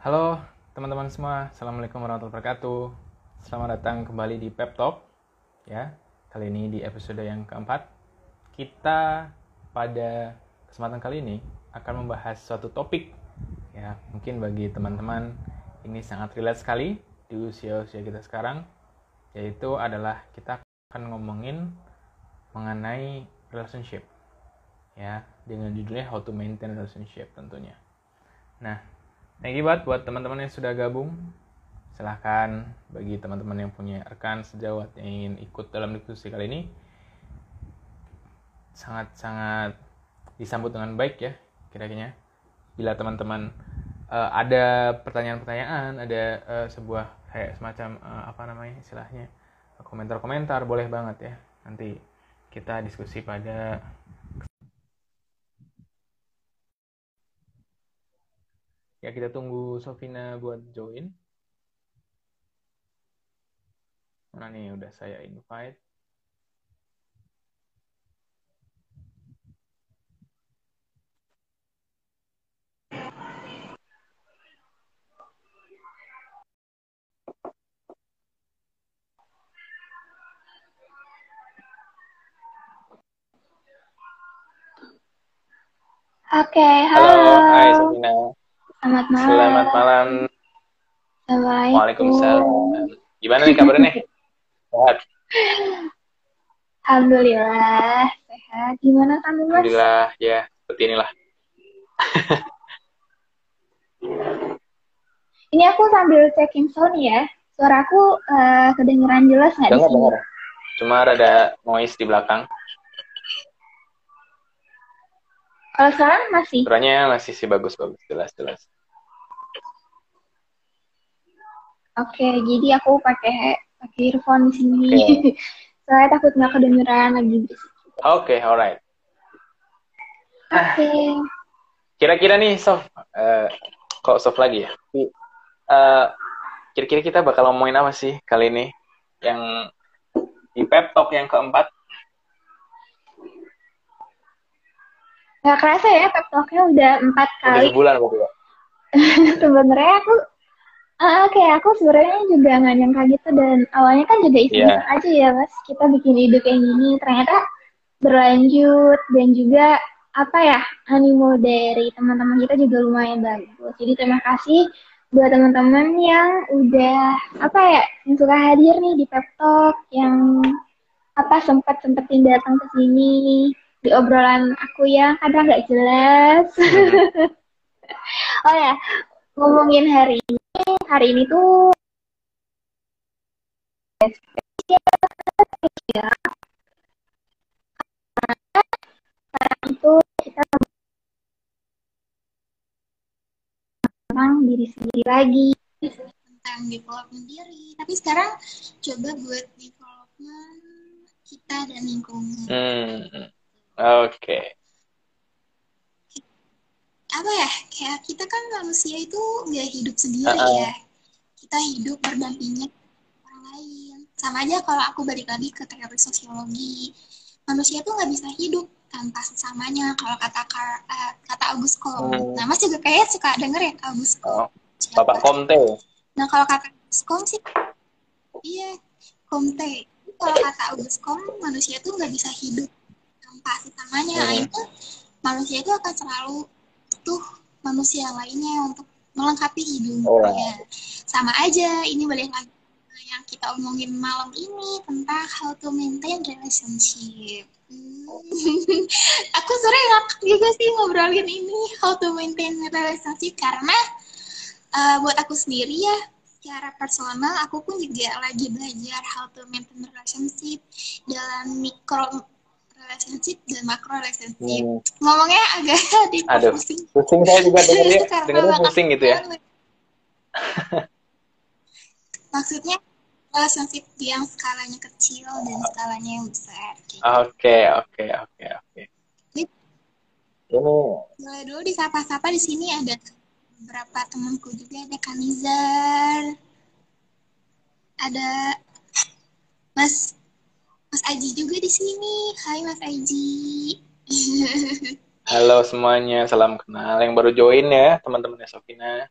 Halo teman-teman semua, Assalamualaikum warahmatullahi wabarakatuh. Selamat datang kembali di Pep Talk ya. Kali ini di episode yang keempat. Kita pada kesempatan kali ini akan membahas suatu topik ya. Mungkin bagi teman-teman ini sangat relate sekali di usia-usia kita sekarang Yaitu adalah kita akan ngomongin mengenai relationship ya. Dengan judulnya How to Maintain Relationship tentunya. Nah, Thank you banget buat teman-teman yang sudah gabung. Silahkan bagi teman-teman yang punya rekan sejawat yang ingin ikut dalam diskusi kali ini. Sangat-sangat disambut dengan baik ya kira-kira. Bila teman-teman uh, ada pertanyaan-pertanyaan, ada uh, sebuah kayak semacam uh, apa namanya istilahnya komentar-komentar boleh banget ya. Nanti kita diskusi pada Ya, kita tunggu Sofina buat join. Mana nih, udah saya invite. Oke, halo. Halo, hai Sofina. Selamat malam. Selamat malam. Assalamualaikum. Waalaikumsalam. Gimana nih kabarnya nih? Sehat. Alhamdulillah, sehat. Gimana kamu, Mas? Alhamdulillah, ya seperti inilah. Ini aku sambil checking sound ya. Suaraku uh, kedengeran jelas nggak di sini? dengar. Cuma ada noise di belakang. Kalau sekarang masih? Suaranya masih sih bagus-bagus, jelas-jelas. Oke, jadi aku pakai pakai earphone di sini. Oke. Soalnya takut nggak kedengeran lagi berisik. Oke, alright. Oke. Kira-kira nih, Sof, eh, kok Sof lagi ya? Eh, kira-kira kita bakal ngomongin apa sih kali ini? Yang di pep talk yang keempat? Nggak kerasa ya, pep talk-nya udah empat Udah kali. sebulan berarti ya? sebenarnya aku ah oke aku sebenarnya juga nggak nyangka gitu dan awalnya kan juga iseng-iseng aja ya mas kita bikin ide kayak gini ternyata berlanjut dan juga apa ya animo dari teman-teman kita juga lumayan bagus jadi terima kasih buat teman-teman yang udah apa ya yang suka hadir nih di pep talk yang apa sempat sempetin datang ke sini di obrolan aku yang kadang nggak jelas oh ya ngomongin hari ini hari ini tuh spesial sekarang itu kita tentang diri sendiri lagi tentang development diri. Tapi sekarang coba buat development kita dan lingkungan. Hmm, oke. Apa ya? Kayak kita kan manusia itu nggak hidup sendiri Uh-uh. ya. Kita hidup berdampingan orang lain. Sama aja kalau aku balik lagi ke teori sosiologi. Manusia tuh nggak bisa hidup tanpa sesamanya. Kalau kata eh, kata August Comte. Hmm. Nah, Mas juga kayak suka denger ya August Oh, Comte. Bapak Komte. Nah kalau kata August Comte sih, iya Comte. Kalau kata August Comte, manusia tuh nggak bisa hidup tanpa sesamanya. Nah, Hmm. itu manusia itu akan selalu butuh manusia lainnya untuk melengkapi hidupnya. Alright. Sama aja, ini balik lagi ke yang kita omongin malam ini tentang how to maintain relationship. Hmm. Aku sering ngakak juga sih ngobrolin ini how to maintain relationship karena uh, buat aku sendiri ya secara personal aku pun juga lagi belajar how to maintain relationship dalam mikro relationship dan makro relationship Hmm. ngomongnya agak di Aduh. pusing Pusing saya juga dengernya, dengernya banget pusing gitu ya. maksudnya relationship yang skalanya kecil dan skalanya yang besar gitu. Oke, oke, oke, oke. Ini Boleh dulu disapa-sapa di sini ada beberapa temanku juga ada Kanizar, ada Mas Mas Aji juga di sini. Hai Mas Aji. Halo semuanya, salam kenal. Yang baru join ya, teman-temannya Sofina.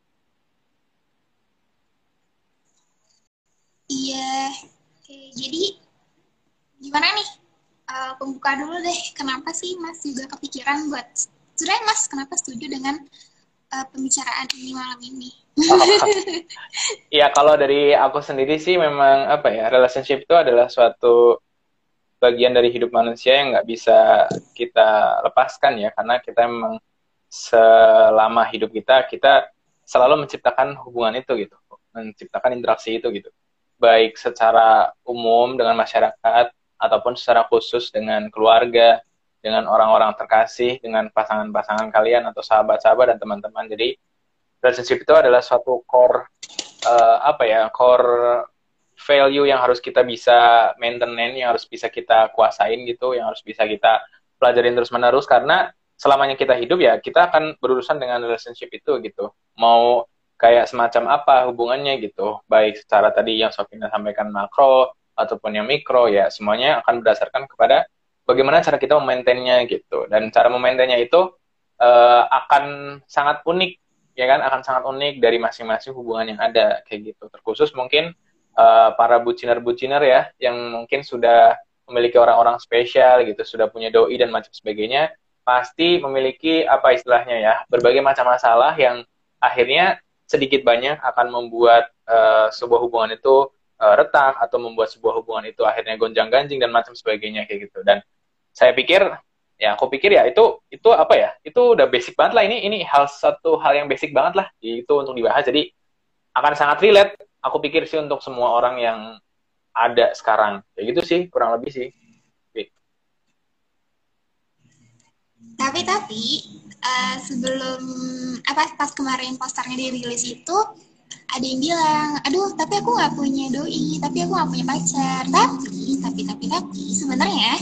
Iya, oke. Jadi gimana nih? Uh, pembuka dulu deh. Kenapa sih Mas juga kepikiran buat? Sebenarnya Mas kenapa setuju dengan uh, pembicaraan ini malam ini? Oh. kalau dari aku sendiri sih memang apa ya relationship itu adalah suatu bagian dari hidup manusia yang nggak bisa kita lepaskan ya, karena kita memang selama hidup kita kita selalu menciptakan hubungan itu gitu, menciptakan interaksi itu gitu, baik secara umum dengan masyarakat ataupun secara khusus dengan keluarga, dengan orang-orang terkasih, dengan pasangan-pasangan kalian atau sahabat-sahabat dan teman-teman. Jadi relationship itu adalah suatu core uh, apa ya core value yang harus kita bisa maintain, yang harus bisa kita kuasain gitu, yang harus bisa kita pelajarin terus menerus karena selamanya kita hidup ya kita akan berurusan dengan relationship itu gitu. Mau kayak semacam apa hubungannya gitu, baik secara tadi yang Sofina sampaikan makro ataupun yang mikro ya semuanya akan berdasarkan kepada bagaimana cara kita memaintainnya gitu. Dan cara memaintainnya itu uh, akan sangat unik ya kan? Akan sangat unik dari masing-masing hubungan yang ada kayak gitu. Terkhusus mungkin uh, para buciner-buciner ya yang mungkin sudah memiliki orang-orang spesial gitu sudah punya doi dan macam sebagainya pasti memiliki apa istilahnya ya berbagai macam masalah yang akhirnya sedikit banyak akan membuat uh, sebuah hubungan itu uh, retak atau membuat sebuah hubungan itu akhirnya gonjang ganjing dan macam sebagainya kayak gitu. Dan saya pikir ya aku pikir ya itu itu apa ya itu udah basic banget lah ini ini hal satu hal yang basic banget lah itu untuk dibahas. Jadi akan sangat relate. Aku pikir sih untuk semua orang yang ada sekarang. Kayak gitu sih kurang lebih sih. Tapi tapi uh, sebelum apa pas kemarin posternya dirilis itu ada yang bilang, aduh tapi aku nggak punya doi, tapi aku nggak punya pacar. Tapi, tapi, tapi, tapi sebenarnya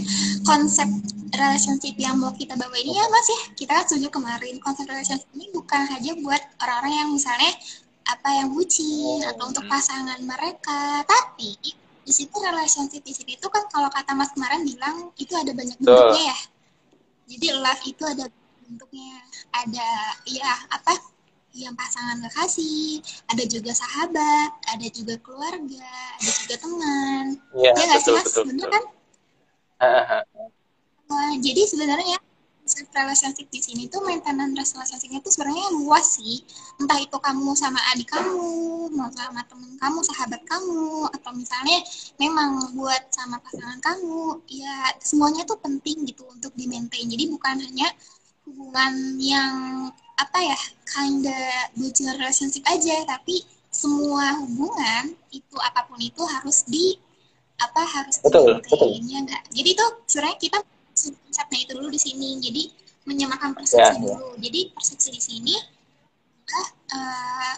konsep relationship yang mau kita bawa ini ya mas ya, kita setuju kemarin konsep relationship ini bukan hanya buat orang-orang yang misalnya apa yang bucin atau untuk pasangan mereka, tapi di situ relationship di sini itu kan kalau kata mas kemarin bilang itu ada banyak bentuknya ya. Jadi love itu ada bentuknya, ada ya apa yang pasangan kekasih, ada juga sahabat, ada juga keluarga, ada juga teman. Iya, ya nggak sih mas, bener kan? Nah, jadi sebenarnya relationship di sini tuh maintenance relationshipnya tuh sebenarnya luas sih. Entah itu kamu sama adik kamu, mau sama temen kamu, sahabat kamu, atau misalnya memang buat sama pasangan kamu, ya semuanya tuh penting gitu untuk di maintain. Jadi bukan hanya hubungan yang apa ya kinda bucin relationship aja tapi semua hubungan itu apa pun itu harus di apa harus betul, betul. ya enggak jadi tuh sebenarnya kita konsepnya itu dulu di sini jadi menyamakan persepsi yeah, dulu yeah. jadi persepsi di sini uh,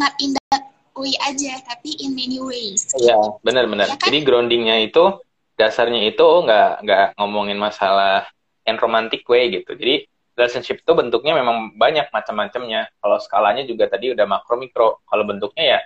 not in that way aja tapi in many ways iya yeah, benar-benar ya kan? jadi groundingnya itu dasarnya itu nggak nggak ngomongin masalah yang romantic way gitu jadi relationship itu bentuknya memang banyak macam-macamnya. Kalau skalanya juga tadi udah makro mikro. Kalau bentuknya ya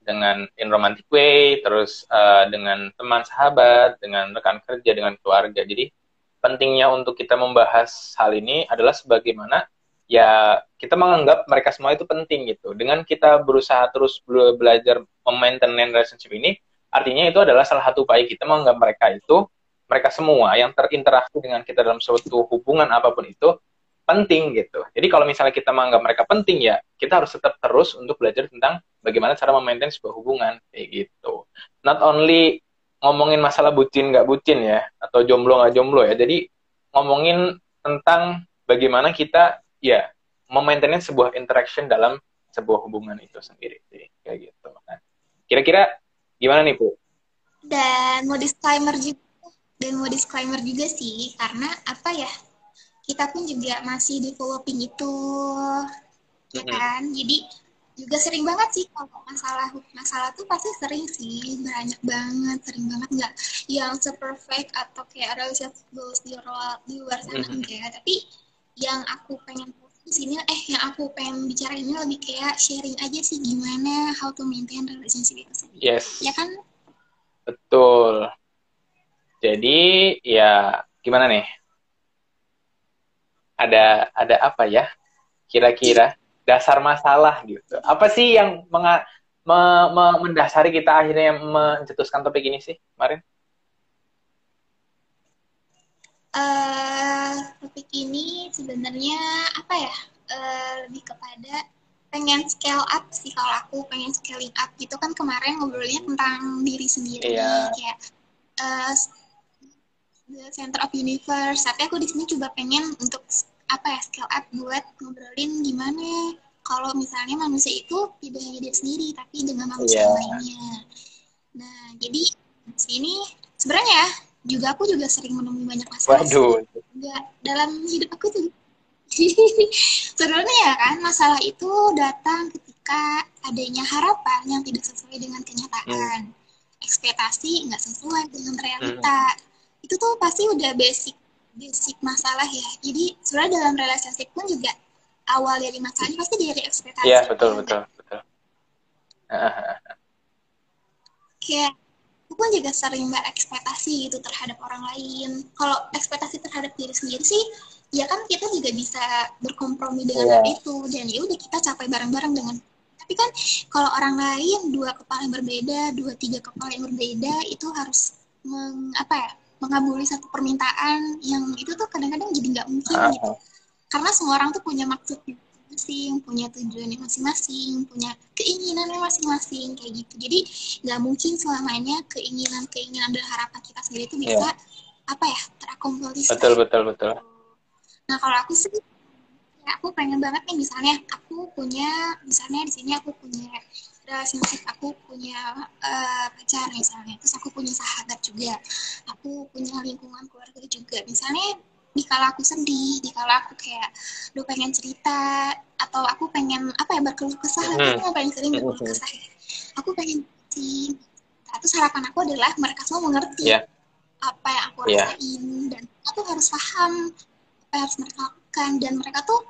dengan in romantic way, terus uh, dengan teman sahabat, dengan rekan kerja, dengan keluarga. Jadi pentingnya untuk kita membahas hal ini adalah sebagaimana ya kita menganggap mereka semua itu penting gitu. Dengan kita berusaha terus belajar memaintain relationship ini, artinya itu adalah salah satu upaya kita menganggap mereka itu mereka semua yang terinteraksi dengan kita dalam suatu hubungan apa pun itu penting gitu. Jadi kalau misalnya kita menganggap mereka penting ya, kita harus tetap terus untuk belajar tentang bagaimana cara memaintain sebuah hubungan kayak gitu. Not only ngomongin masalah bucin nggak bucin ya, atau jomblo nggak jomblo ya. Jadi ngomongin tentang bagaimana kita ya memaintain sebuah interaction dalam sebuah hubungan itu sendiri sih kayak gitu. Nah, kira-kira gimana nih Bu? Dan mau disclaimer juga dan mau disclaimer juga sih karena apa ya kita pun juga masih developing itu ya kan jadi juga sering banget sih kalau masalah masalah tuh pasti sering sih banyak banget sering banget. Nggak yang seperfect atau kayak ada goals di luar di luar sana enggak. Tapi yang aku pengen di sini eh yang aku pengen bicara ini lebih kayak sharing aja sih gimana how to maintain relationship itu sendiri. Yes. Ya kan? Betul. Jadi ya gimana nih? Ada ada apa ya? Kira-kira dasar masalah gitu. Apa sih yang menga me, me, mendasari kita akhirnya mencetuskan topik ini sih kemarin? Uh, topik ini sebenarnya apa ya? Uh, lebih kepada pengen scale up sih kalau aku pengen scaling up. Gitu kan kemarin ngobrolnya tentang diri sendiri. Yeah. kayak uh, the center of universe. Tapi aku di sini coba pengen untuk apa ya scale up buat ngobrolin gimana kalau misalnya manusia itu tidak hanya dia sendiri tapi dengan manusia yeah. lainnya nah jadi di sini sebenarnya ya juga aku juga sering menemui banyak masalah Waduh. juga dalam hidup aku tuh sebenarnya ya kan masalah itu datang ketika adanya harapan yang tidak sesuai dengan kenyataan hmm. ekspektasi nggak sesuai dengan realita hmm. itu tuh pasti udah basic basic masalah ya. Jadi sebenarnya dalam relationship pun juga awal dari masalahnya pasti dari ekspektasi iya betul betul betul. Kayak aku pun juga sering berekspektasi gitu terhadap orang lain. Kalau ekspektasi terhadap diri sendiri sih ya kan kita juga bisa berkompromi dengan yeah. hal itu. Dan ya udah kita capai bareng-bareng dengan tapi kan kalau orang lain dua kepala yang berbeda dua tiga kepala yang berbeda itu harus meng, apa ya mengabuli satu permintaan yang itu tuh kadang-kadang jadi nggak mungkin uh. gitu karena semua orang tuh punya maksud masing-masing punya tujuan masing-masing punya keinginannya masing-masing kayak gitu jadi nggak mungkin selamanya keinginan keinginan dan harapan kita sendiri itu bisa yeah. apa ya terakomodir betul betul betul Nah kalau aku sih ya aku pengen banget nih misalnya aku punya misalnya di sini aku punya relationship aku punya uh, pacar misalnya terus aku punya sahabat juga aku punya lingkungan keluarga juga misalnya di kala aku sedih di kala aku kayak lu pengen cerita atau aku pengen apa ya berkeluh kesah hmm. aku pengen sering berkeluh hmm. kesah ya. aku pengen sih terus harapan aku adalah mereka semua mengerti yeah. apa yang aku iya. rasain yeah. dan aku harus paham apa harus mereka lakukan dan mereka tuh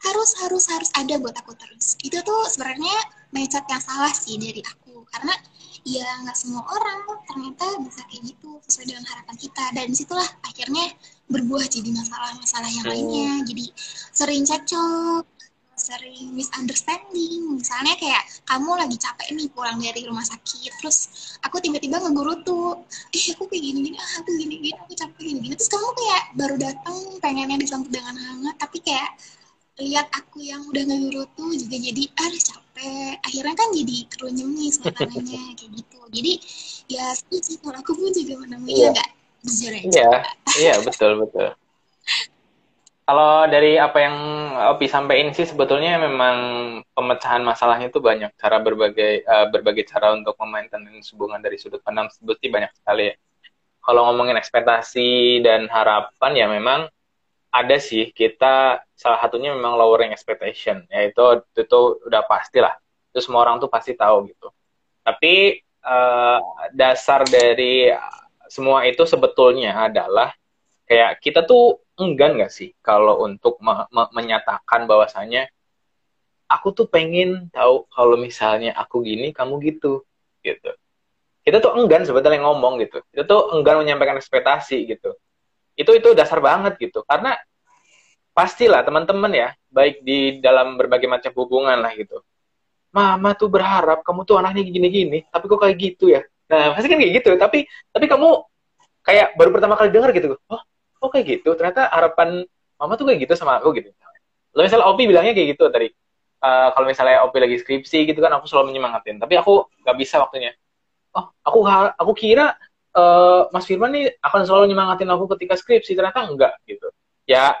harus harus harus ada buat aku terus itu tuh sebenarnya mindset yang salah sih dari aku. Karena ya nggak semua orang ternyata bisa kayak gitu sesuai dengan harapan kita. Dan di situlah akhirnya berbuah jadi masalah-masalah yang lainnya. Jadi sering cekcok sering misunderstanding. Misalnya kayak kamu lagi capek nih pulang dari rumah sakit. Terus aku tiba-tiba ngeguru tuh eh aku kayak gini gini ah aku gini gini aku capek gini gini terus kamu kayak baru datang pengennya disambut dengan hangat tapi kayak lihat aku yang udah ngeguru tuh juga jadi ah capek akhirnya kan jadi kerunyem nih suasananya kayak gitu jadi ya sih kalau aku pun juga menemui yeah. agak jujur aja iya iya betul betul kalau dari apa yang Opi sampaikan sih sebetulnya memang pemecahan masalahnya itu banyak cara berbagai uh, berbagai cara untuk memaintain hubungan dari sudut pandang sebetulnya banyak sekali ya. Kalau ngomongin ekspektasi dan harapan ya memang ada sih kita salah satunya memang lowering expectation. Yaitu itu, itu udah pasti lah. Itu semua orang tuh pasti tahu gitu. Tapi uh, dasar dari semua itu sebetulnya adalah kayak kita tuh enggan nggak sih kalau untuk me me menyatakan bahwasanya aku tuh pengen tahu kalau misalnya aku gini kamu gitu gitu. Kita tuh enggan sebetulnya ngomong gitu. Kita tuh enggan menyampaikan ekspektasi gitu itu itu dasar banget gitu. Karena pastilah teman-teman ya baik di dalam berbagai macam hubungan lah gitu. Mama tuh berharap kamu tuh anaknya gini-gini tapi kok kayak gitu ya? Nah pasti kan kayak gitu. Tapi tapi kamu kayak baru pertama kali dengar gitu. Oh oh kayak gitu? Ternyata harapan mama tuh kayak gitu sama aku gitu. Lalu misalnya Opi bilangnya kayak gitu tadi. Uh, kalau misalnya Opi lagi skripsi gitu kan aku selalu menyemangatin. Tapi aku nggak bisa waktunya. Oh aku aku kira uh, Mas Firman nih akan selalu nyemangatin aku ketika skripsi. Ternyata enggak gitu. Ya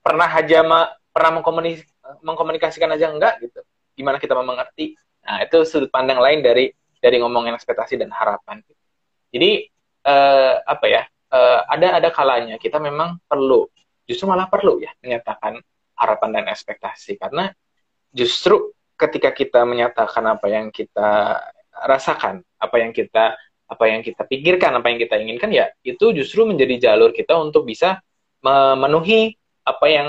pernah aja ma pernah mengkomunis mengkomunikasikan aja enggak gitu. Gimana kita mengerti nah itu sudut pandang lain dari dari ngomongin ekspektasi dan harapan. Jadi uh, apa ya uh, ada ada kalanya kita memang perlu justru malah perlu ya menyatakan harapan dan ekspektasi. Karena justru ketika kita menyatakan apa yang kita rasakan, apa yang kita apa yang kita pikirkan, apa yang kita inginkan ya itu justru menjadi jalur kita untuk bisa memenuhi apa yang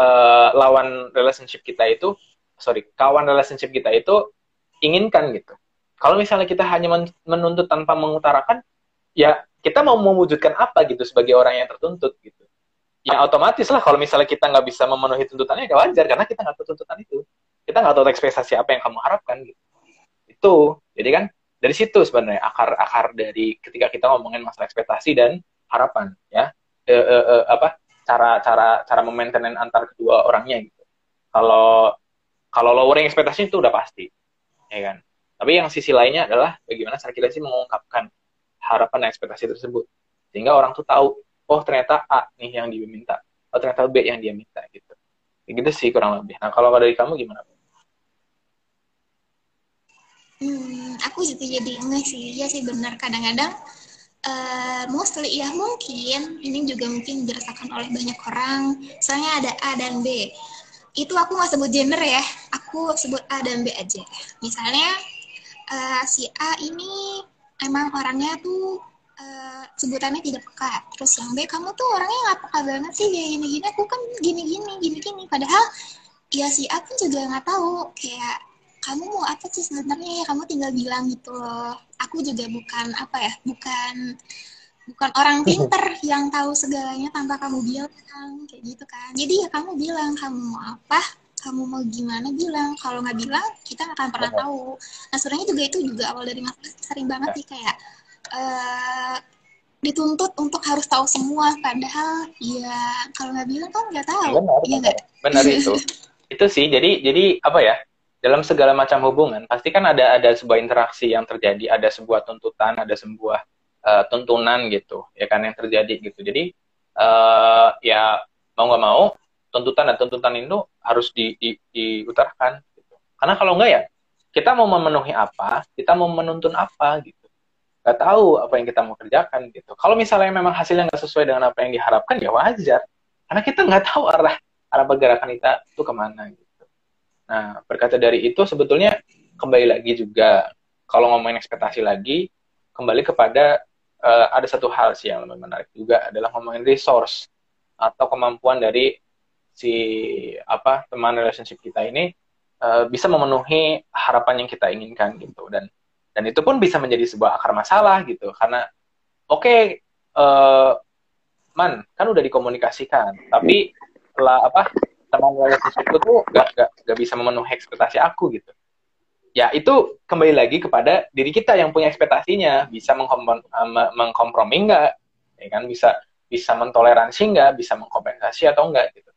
uh, lawan relationship kita itu sorry kawan relationship kita itu inginkan gitu. Kalau misalnya kita hanya menuntut tanpa mengutarakan, ya kita mau mewujudkan apa gitu sebagai orang yang tertuntut gitu. Ya otomatis lah kalau misalnya kita nggak bisa memenuhi tuntutannya ya wajar karena kita nggak tahu tuntutan itu. Kita nggak tahu ekspektasi apa yang kamu harapkan gitu. Itu jadi kan dari situ sebenarnya akar akar dari ketika kita ngomongin masalah ekspektasi dan harapan ya. E, e, e, apa cara cara cara memaintain antar kedua orangnya gitu. Kalau kalau lowering ekspektasi itu udah pasti ya kan. Tapi yang sisi lainnya adalah bagaimana cara kita sih mengungkapkan harapan dan ekspektasi tersebut. Sehingga orang tuh tahu oh ternyata A nih yang dia minta oh ternyata B yang dia minta gitu. Gitu sih kurang lebih. Nah kalau dari kamu gimana Hmm, aku juga jadi enggak sih, ya sih benar kadang-kadang uh, mostly ya mungkin ini juga mungkin dirasakan oleh banyak orang. Soalnya ada A dan B. Itu aku nggak sebut gender ya, aku sebut A dan B aja. Misalnya uh, si A ini emang orangnya tuh uh, sebutannya tidak peka. Terus yang B kamu tuh orangnya nggak peka banget sih kayak gini-gini. Aku kan gini-gini, gini-gini. Padahal ya si A pun juga nggak tahu kayak kamu mau apa sih sebenarnya ya? Kamu tinggal bilang gitu loh. Aku juga bukan apa ya bukan bukan orang pinter yang tahu segalanya tanpa kamu bilang kayak gitu kan. Jadi ya kamu bilang kamu mau apa? Kamu mau gimana? Bilang. Kalau nggak bilang kita nggak akan pernah tahu. Nah sebenarnya juga itu juga awal dari mas sering banget sih kayak uh, dituntut untuk harus tahu semua. Padahal ya kalau nggak bilang kan nggak tahu. Benar, ya benar, benar itu. Itu sih. Jadi jadi apa ya dalam segala macam hubungan pasti kan ada ada sebuah interaksi yang terjadi, ada sebuah tuntutan, ada sebuah uh, tuntunan gitu, ya kan yang terjadi gitu. Jadi uh, ya mau nggak mau tuntutan dan tuntutan itu harus di, di, diutarakan. Gitu. Karena kalau enggak ya kita mau memenuhi apa, kita mau menuntun apa gitu. Gak tahu apa yang kita mau kerjakan gitu. Kalau misalnya memang hasilnya nggak sesuai dengan apa yang diharapkan ya wajar. Karena kita nggak tahu arah arah pergerakan kita itu ke mana gitu. Nah, berkata dari itu sebetulnya kembali lagi juga kalau ngomongin ekspektasi lagi kembali kepada uh, ada satu hal sih yang lebih menarik juga adalah ngomongin resource atau kemampuan dari si apa teman relationship kita ini uh, bisa memenuhi harapan yang kita inginkan gitu. Dan dan itu pun bisa menjadi sebuah akar masalah gitu karena oke okay, uh, man kan udah dikomunikasikan tapi setelah apa teman relationshipku tuh gak, gak, gak bisa memenuhi ekspektasi aku gitu. Ya itu kembali lagi kepada diri kita yang punya ekspektasinya. Bisa eh, mengkompromi nggak? Ya kan bisa bisa mentoleransi nggak? Bisa mengkompensasi atau enggak gitu.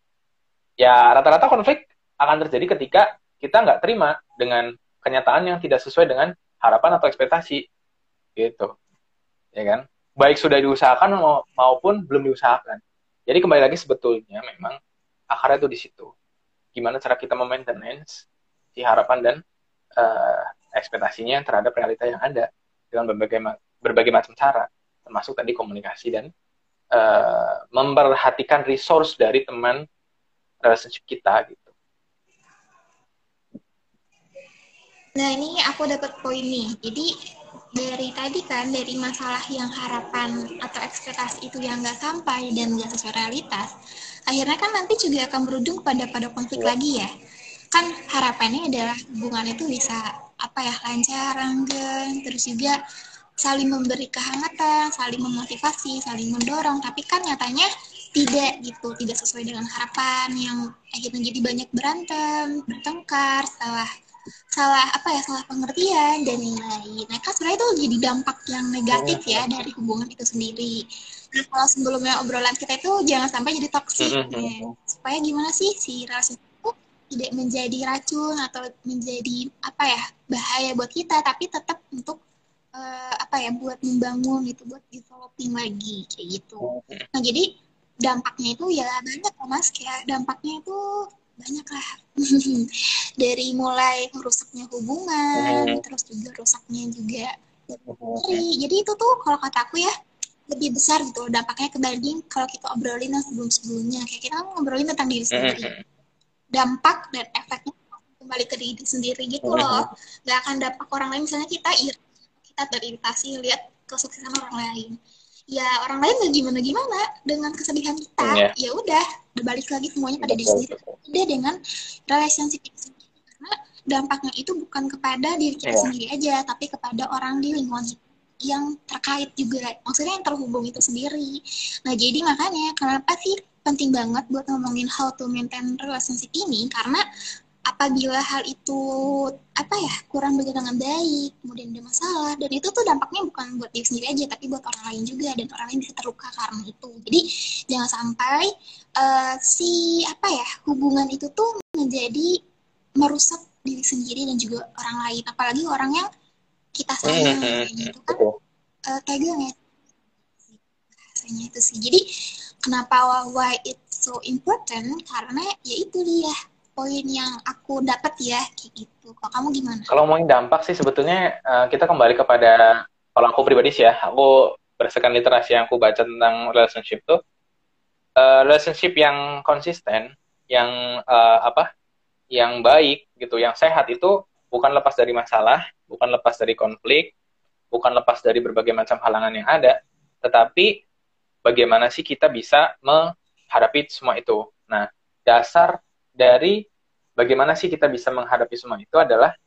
Ya rata-rata konflik akan terjadi ketika kita nggak terima dengan kenyataan yang tidak sesuai dengan harapan atau ekspektasi gitu. Ya kan? Baik sudah diusahakan maupun belum diusahakan. Jadi kembali lagi sebetulnya memang akarnya tuh di situ gimana cara kita memaintenance si harapan dan uh, ekspektasinya terhadap realita yang ada dengan berbagai berbagai macam cara termasuk tadi komunikasi dan uh, memperhatikan resource dari teman relationship kita gitu. Nah ini aku dapat poin nih. Jadi dari tadi kan dari masalah yang harapan atau ekspektasi itu yang nggak sampai dan nggak sesuai realitas, akhirnya kan nanti juga akan berujung pada pada konflik ya. lagi ya kan harapannya adalah hubungan itu bisa apa ya lancar langgeng terus juga saling memberi kehangatan saling memotivasi saling mendorong tapi kan nyatanya tidak gitu tidak sesuai dengan harapan yang akhirnya jadi banyak berantem bertengkar salah salah apa ya salah pengertian dan lain-lain. Nah kan sebenarnya itu jadi dampak yang negatif ya dari hubungan itu sendiri. Nah, kalau sebelumnya obrolan kita itu jangan sampai jadi toksik ya. supaya gimana sih si relasi itu tidak menjadi racun atau menjadi apa ya bahaya buat kita tapi tetap untuk uh, apa ya buat membangun gitu buat developing lagi kayak gitu. Nah jadi dampaknya itu ya banyak loh mas. Kayak dampaknya itu banyak lah dari mulai rusaknya hubungan terus juga rusaknya juga jadi itu tuh kalau kataku ya lebih besar gitu dampaknya kebanding kalau kita obrolin yang sebelum-sebelumnya. Kayak kita ngobrolin tentang diri sendiri. Dampak dan efeknya kembali ke diri sendiri gitu loh. Nggak akan dampak orang lain. Misalnya kita iri kita teriritasi lihat kesuksesan orang lain ya orang lain nggak gimana gimana dengan kesedihan kita yeah. ya udah berbalik lagi semuanya pada diri sendiri. Udah dengan relationship karena dampaknya itu bukan kepada diri kita yeah. sendiri aja tapi kepada orang di lingkungan yang terkait juga. Maksudnya yang terhubung itu sendiri. Nah jadi makanya kenapa sih penting banget buat ngomongin how to maintain relationship ini? Karena apabila hal itu apa ya kurang berjalan dengan baik kemudian ada masalah dan itu tuh dampaknya bukan buat diri sendiri aja tapi buat orang lain juga dan orang lain bisa terluka karena itu. Jadi jangan sampai uh, si apa ya hubungan itu tuh menjadi merusak diri sendiri dan juga orang lain. Apalagi orang yang kita sayang hmm, gitu kan. Uh, tegang ya. Bahasanya itu sih. Jadi kenapa why it's so important? Karena ya itu dia poin yang aku dapat ya kayak gitu. Kalau kamu gimana? Kalau ngomongin dampak sih sebetulnya uh, kita kembali kepada kalau aku pribadi sih ya, aku berdasarkan literasi yang aku baca tentang relationship tuh uh, relationship yang konsisten, yang uh, apa? yang baik gitu, yang sehat itu bukan lepas dari masalah, bukan lepas dari konflik, bukan lepas dari berbagai macam halangan yang ada, tetapi bagaimana sih kita bisa menghadapi semua itu. Nah, dasar dari bagaimana sih kita bisa menghadapi semua itu adalah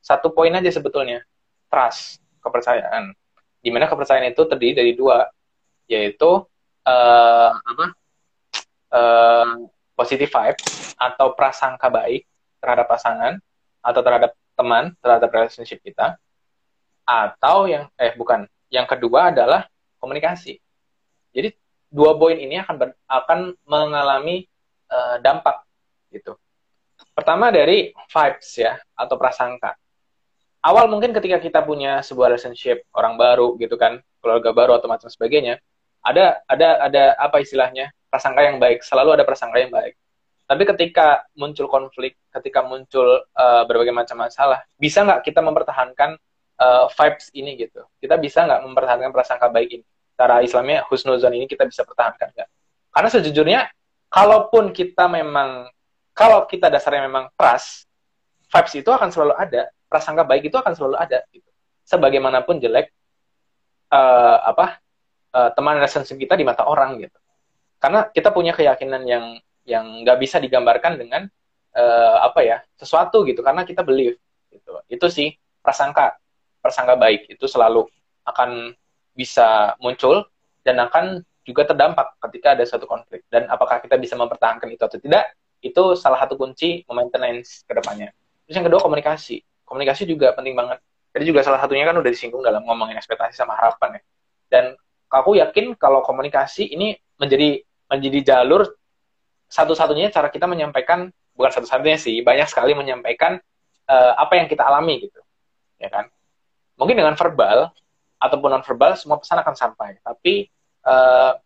satu poin aja sebetulnya, trust, kepercayaan. Di mana kepercayaan itu terdiri dari dua, yaitu uh, apa? Uh, positive vibe atau prasangka baik terhadap pasangan atau terhadap teman, terhadap relationship kita. Atau yang eh bukan, yang kedua adalah komunikasi. Jadi dua poin ini akan ber, akan mengalami uh, dampak gitu. Pertama dari vibes ya atau prasangka. Awal mungkin ketika kita punya sebuah relationship orang baru gitu kan, keluarga baru atau macam sebagainya, ada ada ada apa istilahnya prasangka yang baik, selalu ada prasangka yang baik. Tapi ketika muncul konflik, ketika muncul uh, berbagai macam masalah, bisa nggak kita mempertahankan uh, vibes ini gitu? Kita bisa nggak mempertahankan prasangka baik ini? Cara Islamnya husnuzon ini kita bisa pertahankan nggak? Karena sejujurnya, kalaupun kita memang kalau kita dasarnya memang trust, vibes itu akan selalu ada, prasangka baik itu akan selalu ada. Gitu. Sebagaimanapun jelek, uh, apa uh, teman relationship kita di mata orang gitu. Karena kita punya keyakinan yang yang nggak bisa digambarkan dengan uh, apa ya sesuatu gitu, karena kita believe gitu. Itu sih prasangka prasangka baik itu selalu akan bisa muncul dan akan juga terdampak ketika ada suatu konflik dan apakah kita bisa mempertahankan itu atau tidak itu salah satu kunci maintenance ke depannya. Terus yang kedua komunikasi. Komunikasi juga penting banget. Jadi juga salah satunya kan udah disinggung dalam ngomongin ekspektasi sama harapan ya. Dan aku yakin kalau komunikasi ini menjadi menjadi jalur satu-satunya cara kita menyampaikan bukan satu-satunya sih banyak sekali menyampaikan uh, apa yang kita alami gitu ya kan mungkin dengan verbal ataupun non verbal semua pesan akan sampai tapi uh,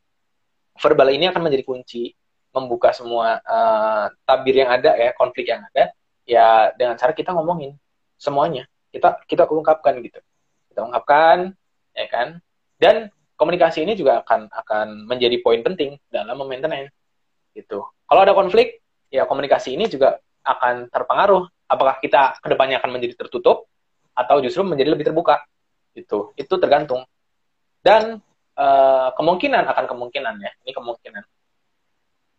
verbal ini akan menjadi kunci membuka semua uh, tabir yang ada ya konflik yang ada ya dengan cara kita ngomongin semuanya. Kita kita ungkapkan gitu. Kita ungkapkan ya kan? Dan komunikasi ini juga akan akan menjadi poin penting dalam memaintenance gitu. Kalau ada konflik ya komunikasi ini juga akan terpengaruh. Apakah kita ke depannya akan menjadi tertutup atau justru menjadi lebih terbuka itu itu tergantung. Dan uh, kemungkinan akan kemungkinan ya. Ini kemungkinan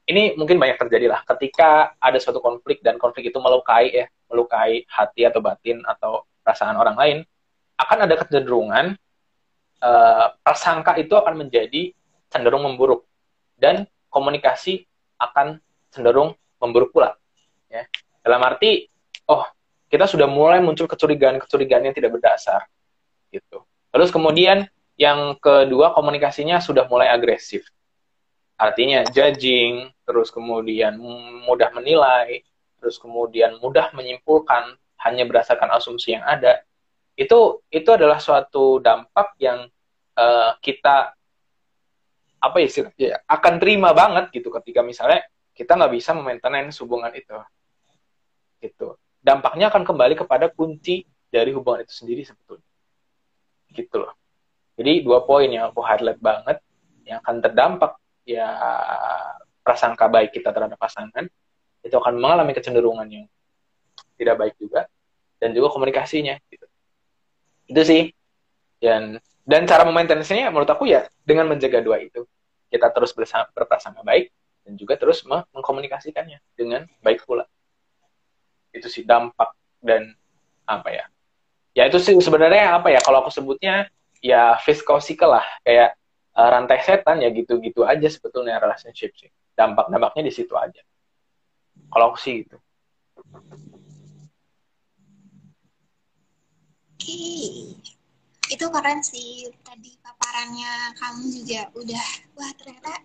ini mungkin banyak terjadi lah. Ketika ada suatu konflik dan konflik itu melukai ya melukai hati atau batin atau perasaan orang lain akan ada kecenderungan uh, prasangka itu akan menjadi cenderung memburuk. Dan komunikasi akan cenderung memburuk pula ya. Dalam arti oh kita sudah mulai muncul kecurigaan-kecurigaan yang tidak berdasar gitu. Terus kemudian yang kedua komunikasinya sudah mulai agresif. Artinya judging, terus kemudian mudah menilai, terus kemudian mudah menyimpulkan hanya berdasarkan asumsi yang ada. Itu itu adalah suatu dampak yang uh, kita apa ya ya akan terima banget gitu ketika misalnya kita nggak bisa memaintenance hubungan itu. Gitu. Dampaknya akan kembali kepada kunci dari hubungan itu sendiri sebetulnya. Gitu loh. Jadi dua poin yang aku highlight banget yang akan terdampak ya prasangka baik kita terhadap pasangan itu akan mengalami kecenderungan yang tidak baik juga dan juga komunikasinya gitu. itu sih. Dan dan cara memaintenance-nya menurut aku ya dengan menjaga dua itu. Kita terus bersama, berprasangka baik dan juga terus mengkomunikasikannya dengan baik pula. Itu sih dampak dan apa ya. Ya itu sih sebenarnya apa ya kalau aku sebutnya ya physical lah. Kayak uh, rantai setan ya gitu-gitu aja sebetulnya relationship sih. Dampak-dampaknya di situ aja. Kalau aku sih gitu. Oke, itu keren sih tadi paparannya kamu juga udah wah ternyata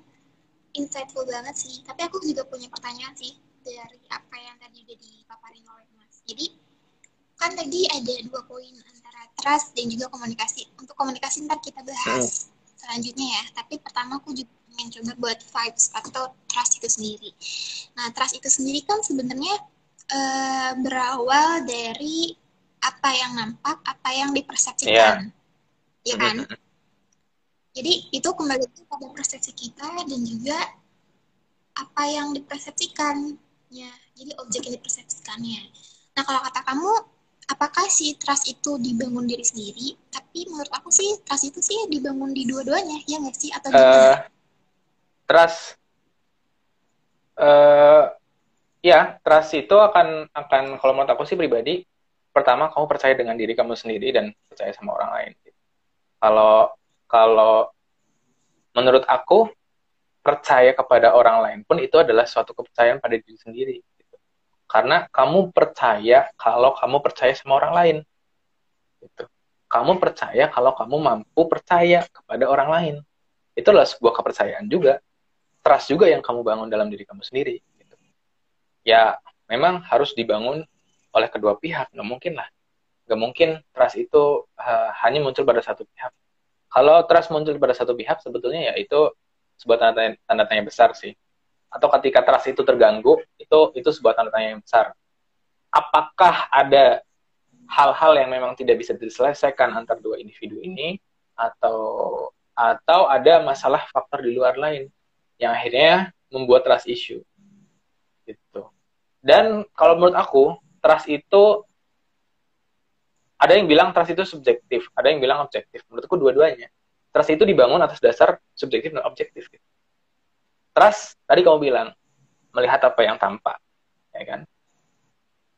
insightful banget sih. Tapi aku juga punya pertanyaan sih dari apa yang tadi udah dipaparin oleh Mas. Jadi kan tadi ada dua poin antara trust dan juga komunikasi. Untuk komunikasi ntar kita bahas hmm. selanjutnya ya. Tapi pertama aku juga ingin coba buat vibes atau trust itu sendiri. Nah trust itu sendiri kan sebenarnya uh, berawal dari apa yang nampak, apa yang dipersepsikan, yeah. ya kan? Mm-hmm. Jadi itu kembali pada persepsi kita dan juga apa yang dipersepsikan, ya. Jadi objek yang dipersepsikannya. Nah kalau kata kamu, apakah si trust itu dibangun diri sendiri? Tapi menurut aku sih trust itu sih dibangun di dua-duanya, ya nggak sih? Atau? Uh, trust, uh, ya trust itu akan akan kalau menurut aku sih pribadi pertama kamu percaya dengan diri kamu sendiri dan percaya sama orang lain. Kalau kalau menurut aku percaya kepada orang lain pun itu adalah suatu kepercayaan pada diri sendiri. Gitu. Karena kamu percaya kalau kamu percaya sama orang lain. Gitu. Kamu percaya kalau kamu mampu percaya kepada orang lain. Itu adalah sebuah kepercayaan juga. Trust juga yang kamu bangun dalam diri kamu sendiri. Gitu. Ya, memang harus dibangun oleh kedua pihak nggak mungkin lah. Nggak mungkin trust itu uh, hanya muncul pada satu pihak. Kalau trust muncul pada satu pihak sebetulnya ya itu sebuah tanda tanya, tanda tanya besar sih. Atau ketika trust itu terganggu itu itu sebuah tanda tanya yang besar. Apakah ada hal-hal yang memang tidak bisa diselesaikan antar dua individu ini? Atau atau ada masalah faktor di luar lain yang akhirnya membuat trust issue gitu dan kalau menurut aku trust itu ada yang bilang trust itu subjektif, ada yang bilang objektif. Menurutku dua-duanya. Trust itu dibangun atas dasar subjektif dan objektif. Trust, tadi kamu bilang, melihat apa yang tampak. Ya kan?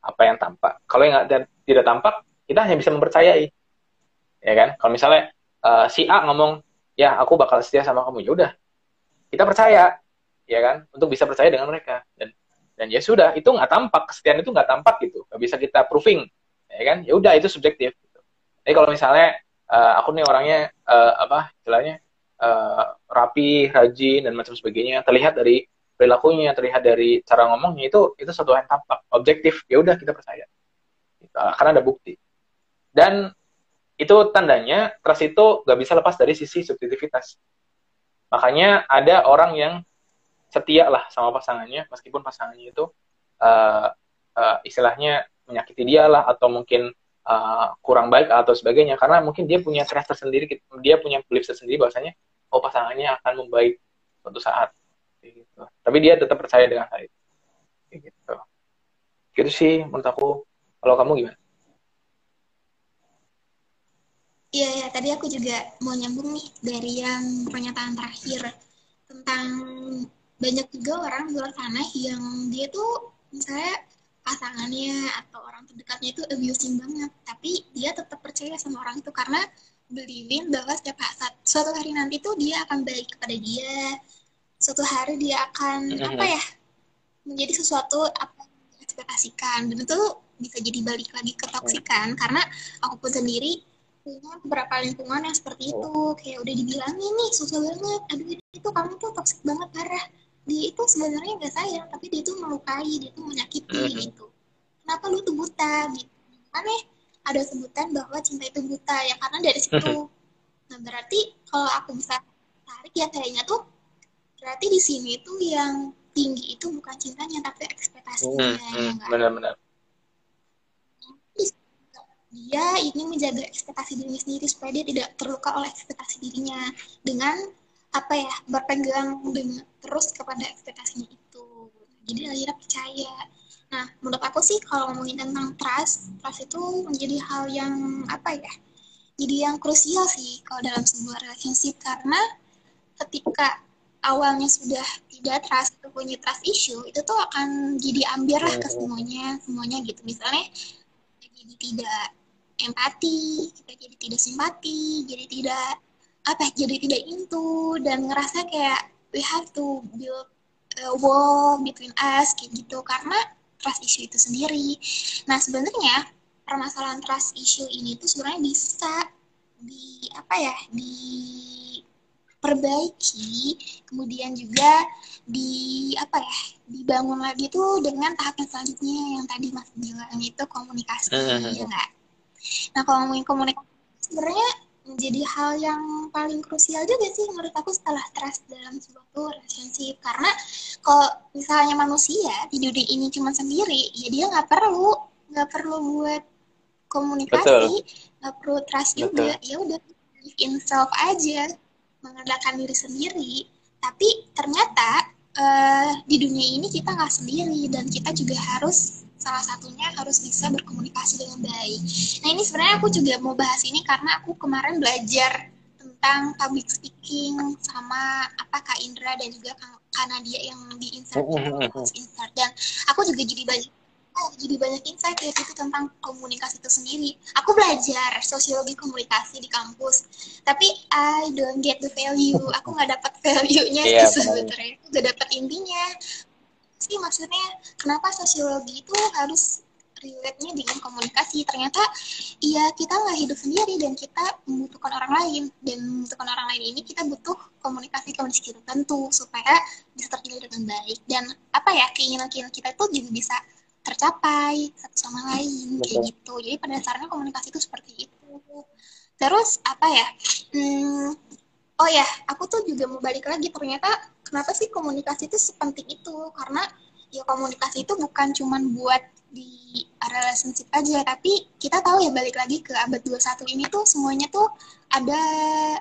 Apa yang tampak. Kalau yang tidak tampak, kita hanya bisa mempercayai. Ya kan? Kalau misalnya uh, si A ngomong, ya aku bakal setia sama kamu. Ya udah, kita percaya. Ya kan? Untuk bisa percaya dengan mereka. Dan dan ya sudah itu nggak tampak kesetiaan itu nggak tampak gitu nggak bisa kita proving ya kan ya udah itu subjektif gitu. jadi kalau misalnya uh, aku nih orangnya uh, apa istilahnya uh, rapi rajin dan macam sebagainya terlihat dari perilakunya terlihat dari cara ngomongnya itu itu satu yang tampak objektif ya udah kita percaya gitu. karena ada bukti dan itu tandanya trust itu nggak bisa lepas dari sisi subjektivitas makanya ada orang yang setia lah sama pasangannya meskipun pasangannya itu uh, uh, istilahnya menyakiti dia lah atau mungkin uh, kurang baik atau sebagainya. Karena mungkin dia punya trust tersendiri dia punya belief tersendiri bahwasanya oh pasangannya akan membaik suatu saat. Gitu. tapi dia tetap percaya dengan hal itu. Gitu. Gitu sih menurut aku. Kalau kamu gimana Iya, ya, tadi aku juga mau nyambung nih dari yang pernyataan terakhir tentang banyak juga orang di luar sana yang dia tuh misalnya pasangannya atau orang terdekatnya itu abusing banget tapi dia tetap percaya sama orang itu karena believing bahwa setiap saat suatu hari nanti tuh dia akan baik kepada dia. Suatu hari dia akan mm-hmm. apa ya menjadi sesuatu apa yang ekspektasikan. Dan itu bisa jadi balik lagi ke toksikan karena aku pun sendiri punya beberapa lingkungan yang seperti itu. Kayak udah dibilangin nih susah banget. Aduh itu kamu tuh toksik banget parah. Dia itu sebenarnya nggak sayang tapi dia itu melukai dia itu menyakiti mm -hmm. gitu. Kenapa lu tuh buta gitu? Aneh ada sebutan bahwa cinta itu buta ya karena dari situ. Mm -hmm. nah berarti kalau aku bisa tarik ya kayaknya tuh berarti di sini tuh yang tinggi itu bukan cintanya tapi ekspektasinya mm -hmm. ya benar-benar dia ingin menjaga ekspektasi dirinya sendiri supaya dia tidak terluka oleh ekspektasi dirinya dengan apa ya berpegang dengan terus kepada ekspektasinya itu. Jadi akhirnya percaya. Nah menurut aku sih kalau ngomongin tentang trust trust itu menjadi hal yang apa ya jadi yang krusial sih kalau dalam sebuah relationship. Karena ketika awalnya sudah tidak trust itu punya trust issue itu tuh akan jadi ambil lah ke semuanya semuanya gitu. Misalnya jadi tidak empati kita jadi tidak simpati jadi tidak apa jadi tidak into dan ngerasa kayak we have to build a wall between us kayak gitu. Karena trust issue itu sendiri. Nah sebenarnya permasalahan trust issue ini tuh sebenarnya bisa di apa ya diperbaiki kemudian juga di apa ya dibangun lagi tuh dengan tahap yang selanjutnya yang tadi mas bilang itu komunikasi ya enggak nah kalau ngomongin komunikasi sebenarnya menjadi hal yang paling krusial juga sih menurut aku setelah trust dalam suatu relationship. Karena kalau misalnya manusia di dunia ini cuma sendiri ya dia nggak perlu nggak perlu buat komunikasi nggak perlu trust Betul. juga. Ya udah in self aja mengandalkan diri sendiri. Tapi ternyata uh, di dunia ini kita nggak sendiri dan kita juga harus salah satunya harus bisa berkomunikasi dengan baik. Nah ini sebenarnya aku juga mau bahas ini karena aku kemarin belajar tentang public speaking sama apa Kak Indra dan juga Kak Nadia yang di Insert, Insert. dan aku juga jadi banyak oh, jadi banyak insight ya itu tentang komunikasi itu sendiri. Aku belajar sosiologi komunikasi di kampus, tapi I don't get the value. Aku nggak dapat value-nya yeah, sih sebenarnya. Udah dapat intinya. Sih maksudnya kenapa sosiologi itu harus relate-nya dengan komunikasi. Ternyata iya kita nggak hidup sendiri dan kita membutuhkan orang lain. Dan membutuhkan orang lain ini kita butuh komunikasi komunikasi tertentu supaya bisa terjalin dengan baik. Dan apa ya keinginan keinginan kita itu juga bisa tercapai satu sama lain Betul. kayak gitu. Jadi pada dasarnya komunikasi itu seperti itu. Terus apa ya hmm, oh ya aku tuh juga mau balik lagi. Ternyata kenapa sih komunikasi itu sepenting itu karena ya komunikasi itu bukan cuman buat di relationship aja tapi kita tahu ya balik lagi ke abad 21 ini tuh semuanya tuh ada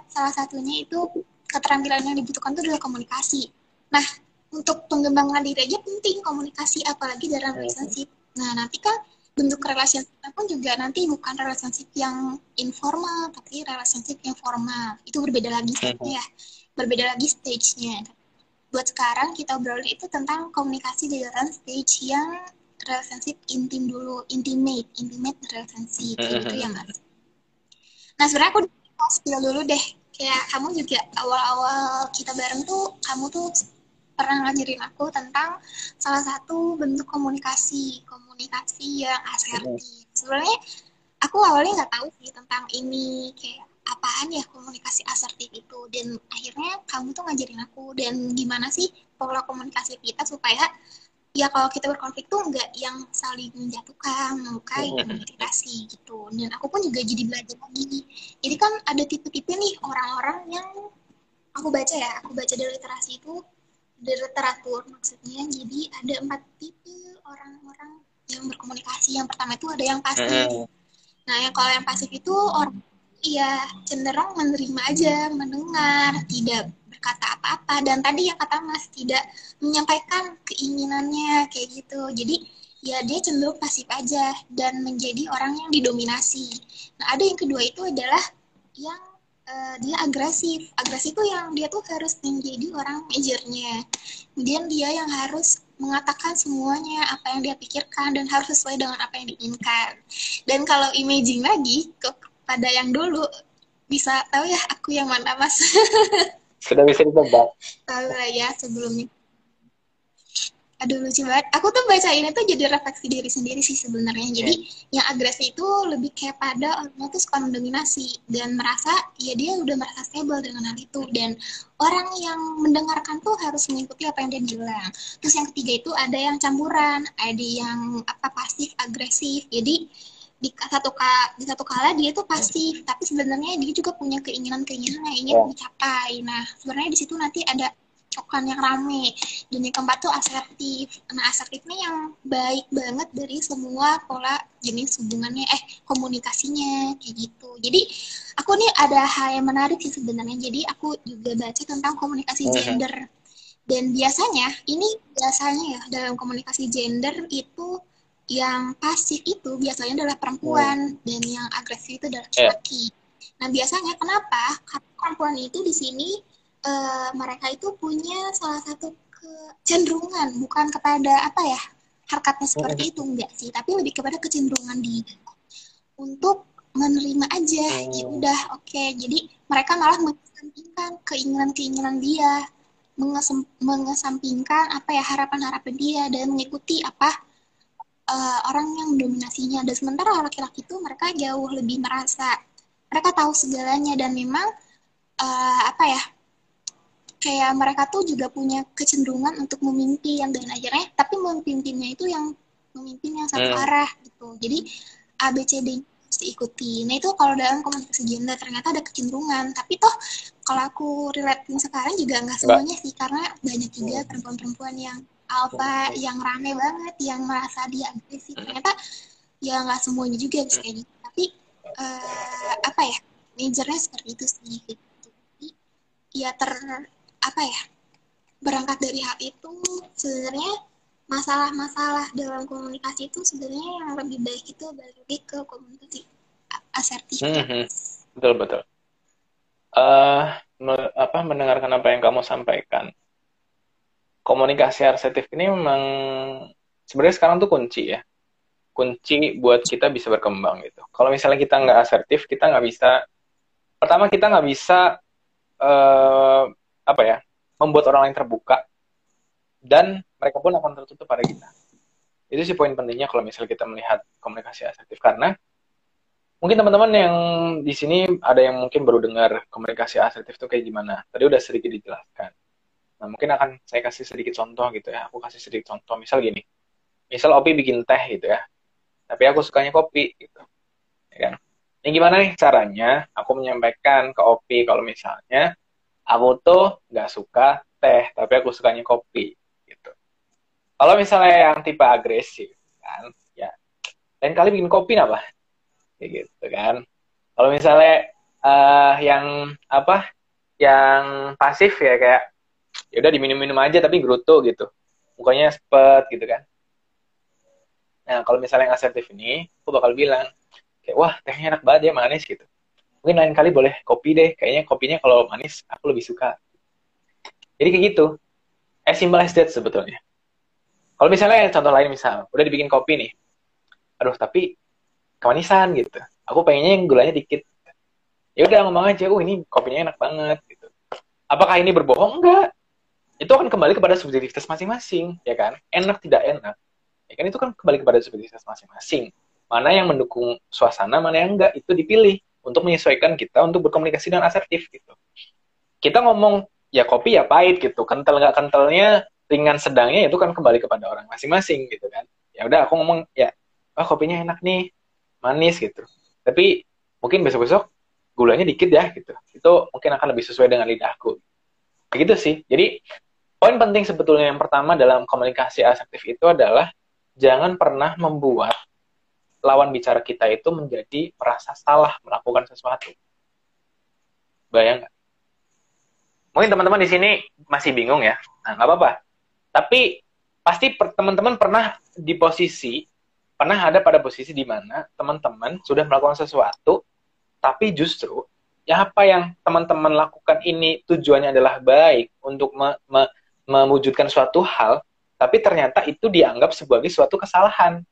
salah satunya itu keterampilan yang dibutuhkan tuh adalah komunikasi nah untuk pengembangan diri aja penting komunikasi apalagi dalam relationship. Nah, nanti kan bentuk relationship pun juga nanti bukan relationship yang informal tapi relationship yang formal. Itu berbeda lagi ya. Berbeda lagi stage-nya. Buat sekarang kita obrolin itu tentang komunikasi di dalam stage yang relationship intim dulu, intimate, intimate relationship gitu ya, Mas. Nah, sebenarnya aku spill dulu deh. Kayak kamu juga awal-awal kita bareng tuh kamu tuh pernah ngajarin aku tentang salah satu bentuk komunikasi komunikasi yang asertif sebenarnya aku awalnya nggak tahu sih tentang ini kayak apaan ya komunikasi asertif itu dan akhirnya kamu tuh ngajarin aku dan gimana sih pola komunikasi kita supaya ya kalau kita berkonflik tuh nggak yang saling menjatuhkan, melukai, mengiritasi gitu. Dan aku pun juga jadi belajar lagi. Jadi kan ada tipe-tipe nih orang-orang yang aku baca ya, aku baca dari literasi itu literatur maksudnya. Jadi ada empat tipe orang-orang yang berkomunikasi. Yang pertama itu ada yang pasif. Nah yang kalau yang pasif itu orang iya cenderung menerima aja mendengar tidak berkata apa-apa dan tadi yang kata Mas tidak menyampaikan keinginannya kayak gitu jadi ya dia cenderung pasif aja dan menjadi orang yang didominasi nah ada yang kedua itu adalah yang uh, dia agresif. Agresif itu yang dia tuh harus menjadi orang majornya. Kemudian dia yang harus mengatakan semuanya apa yang dia pikirkan dan harus sesuai dengan apa yang diinginkan. Dan kalau imaging lagi kepada yang dulu. Bisa tahu ya aku yang mana mas? Sudah bisa ditebak. Tahu lah ya sebelumnya. Aduh lucu banget. Aku tuh baca ini tuh jadi refleksi diri sendiri sih sebenarnya. Jadi yeah. yang agresif itu lebih kayak pada orang tuh suka mendominasi dan merasa ya dia udah merasa stable dengan hal itu. Dan orang yang mendengarkan tuh harus mengikuti apa yang dia bilang. Terus yang ketiga itu ada yang campuran ada yang apa pasif agresif. Jadi di satu kala di satu kala dia tuh pasif tapi sebenarnya dia juga punya keinginan keinginan yang ingin yeah. dicapai. Nah sebenarnya di situ nanti ada cokan yang rame. Dan yang keempat tuh asertif nah asertif ini yang baik banget dari semua pola jenis hubungannya eh komunikasinya kayak gitu. Jadi aku nih ada hal yang menarik sih sebenarnya. Jadi aku juga baca tentang komunikasi gender. Dan biasanya ini biasanya ya dalam komunikasi gender itu yang pasif itu biasanya adalah perempuan dan yang agresif itu adalah iya. laki-laki. Nah biasanya kenapa? Karena perempuan itu di sini uh, mereka itu punya salah satu kecenderungan bukan kepada apa ya harkatnya seperti itu enggak sih tapi lebih kepada kecenderungan di untuk menerima aja ya oh. udah oke okay. jadi mereka malah mengesampingkan keinginan-keinginan dia mengesampingkan apa ya harapan-harapan dia dan mengikuti apa uh, orang yang mendominasinya dan sementara laki-laki itu mereka jauh lebih merasa mereka tahu segalanya. Dan memang uh, apa ya kayak mereka tuh juga punya kecenderungan untuk memimpin dan akhirnya tapi memimpinnya itu yang memimpin yang satu hmm. arah gitu. Jadi ABCD diikuti. Nah itu kalau dalam komunikasi gender ternyata ada kecenderungan. Tapi toh kalau aku relate sekarang juga nggak semuanya sih. Karena banyak juga perempuan-perempuan yang alpha yang rame banget yang merasa dia agresif ternyata ya nggak semuanya juga bisa kayak gitu tapi uh, apa ya majornya seperti itu sih gitu. Jadi, ya ter apa ya berangkat dari hal itu sebenarnya masalah-masalah dalam komunikasi itu sebenarnya yang lebih baik itu balik ke komunikasi asertif. Hmm, hmm. Betul betul. Uh, me, apa mendengarkan apa yang kamu sampaikan. Komunikasi asertif ini memang sebenarnya sekarang tuh kunci ya kunci buat kita bisa berkembang gitu. Kalau misalnya kita nggak asertif, kita nggak bisa. Pertama kita nggak bisa uh, apa ya, membuat orang lain terbuka dan mereka pun akan tertutup pada kita. Itu sih poin pentingnya kalau misalnya kita melihat komunikasi asertif karena mungkin teman-teman yang di sini ada yang mungkin baru dengar komunikasi asertif itu kayak gimana. Tadi udah sedikit dijelaskan. Nah, mungkin akan saya kasih sedikit contoh gitu ya. Aku kasih sedikit contoh. Misal gini. Misal Opi bikin teh gitu ya. Tapi aku sukanya kopi gitu. Ya kan? Ini gimana nih caranya aku menyampaikan ke Opi kalau misalnya aku tuh nggak suka teh tapi aku sukanya kopi gitu. Kalau misalnya yang tipe agresif kan? Ya. Lain kali bikin kopi apa kayak gitu kan. Kalau misalnya uh, yang apa? Yang pasif ya kayak ya udah diminum-minum aja tapi gerutu gitu mukanya sepet gitu kan Nah, kalau misalnya yang asertif ini, aku bakal bilang, kayak, wah, tehnya enak banget ya, manis gitu. Mungkin lain kali boleh kopi deh, kayaknya kopinya kalau manis, aku lebih suka. Jadi kayak gitu. As simple as that sebetulnya. Kalau misalnya contoh lain misal, udah dibikin kopi nih, aduh tapi kemanisan gitu. Aku pengennya yang gulanya dikit. Ya udah ngomong aja, oh ini kopinya enak banget gitu. Apakah ini berbohong? Enggak. Itu akan kembali kepada subjektivitas masing-masing, ya kan? Enak tidak enak Ya kan itu kan kembali kepada subjektivitas masing-masing. Mana yang mendukung suasana, mana yang enggak, itu dipilih untuk menyesuaikan kita untuk berkomunikasi dengan asertif gitu. Kita ngomong ya kopi ya pahit gitu, kental nggak kentalnya, ringan sedangnya itu kan kembali kepada orang masing-masing gitu kan. Ya udah aku ngomong ya, oh kopinya enak nih, manis gitu. Tapi mungkin besok-besok gulanya dikit ya gitu. Itu mungkin akan lebih sesuai dengan lidahku. Begitu sih. Jadi poin penting sebetulnya yang pertama dalam komunikasi asertif itu adalah jangan pernah membuat lawan bicara kita itu menjadi merasa salah melakukan sesuatu. Bayang gak? Mungkin teman-teman di sini masih bingung ya. Nah, nggak apa-apa. Tapi pasti teman-teman pernah di posisi, pernah ada pada posisi di mana teman-teman sudah melakukan sesuatu, tapi justru ya apa yang teman-teman lakukan ini tujuannya adalah baik untuk me me mewujudkan suatu hal, tapi ternyata itu dianggap sebagai suatu kesalahan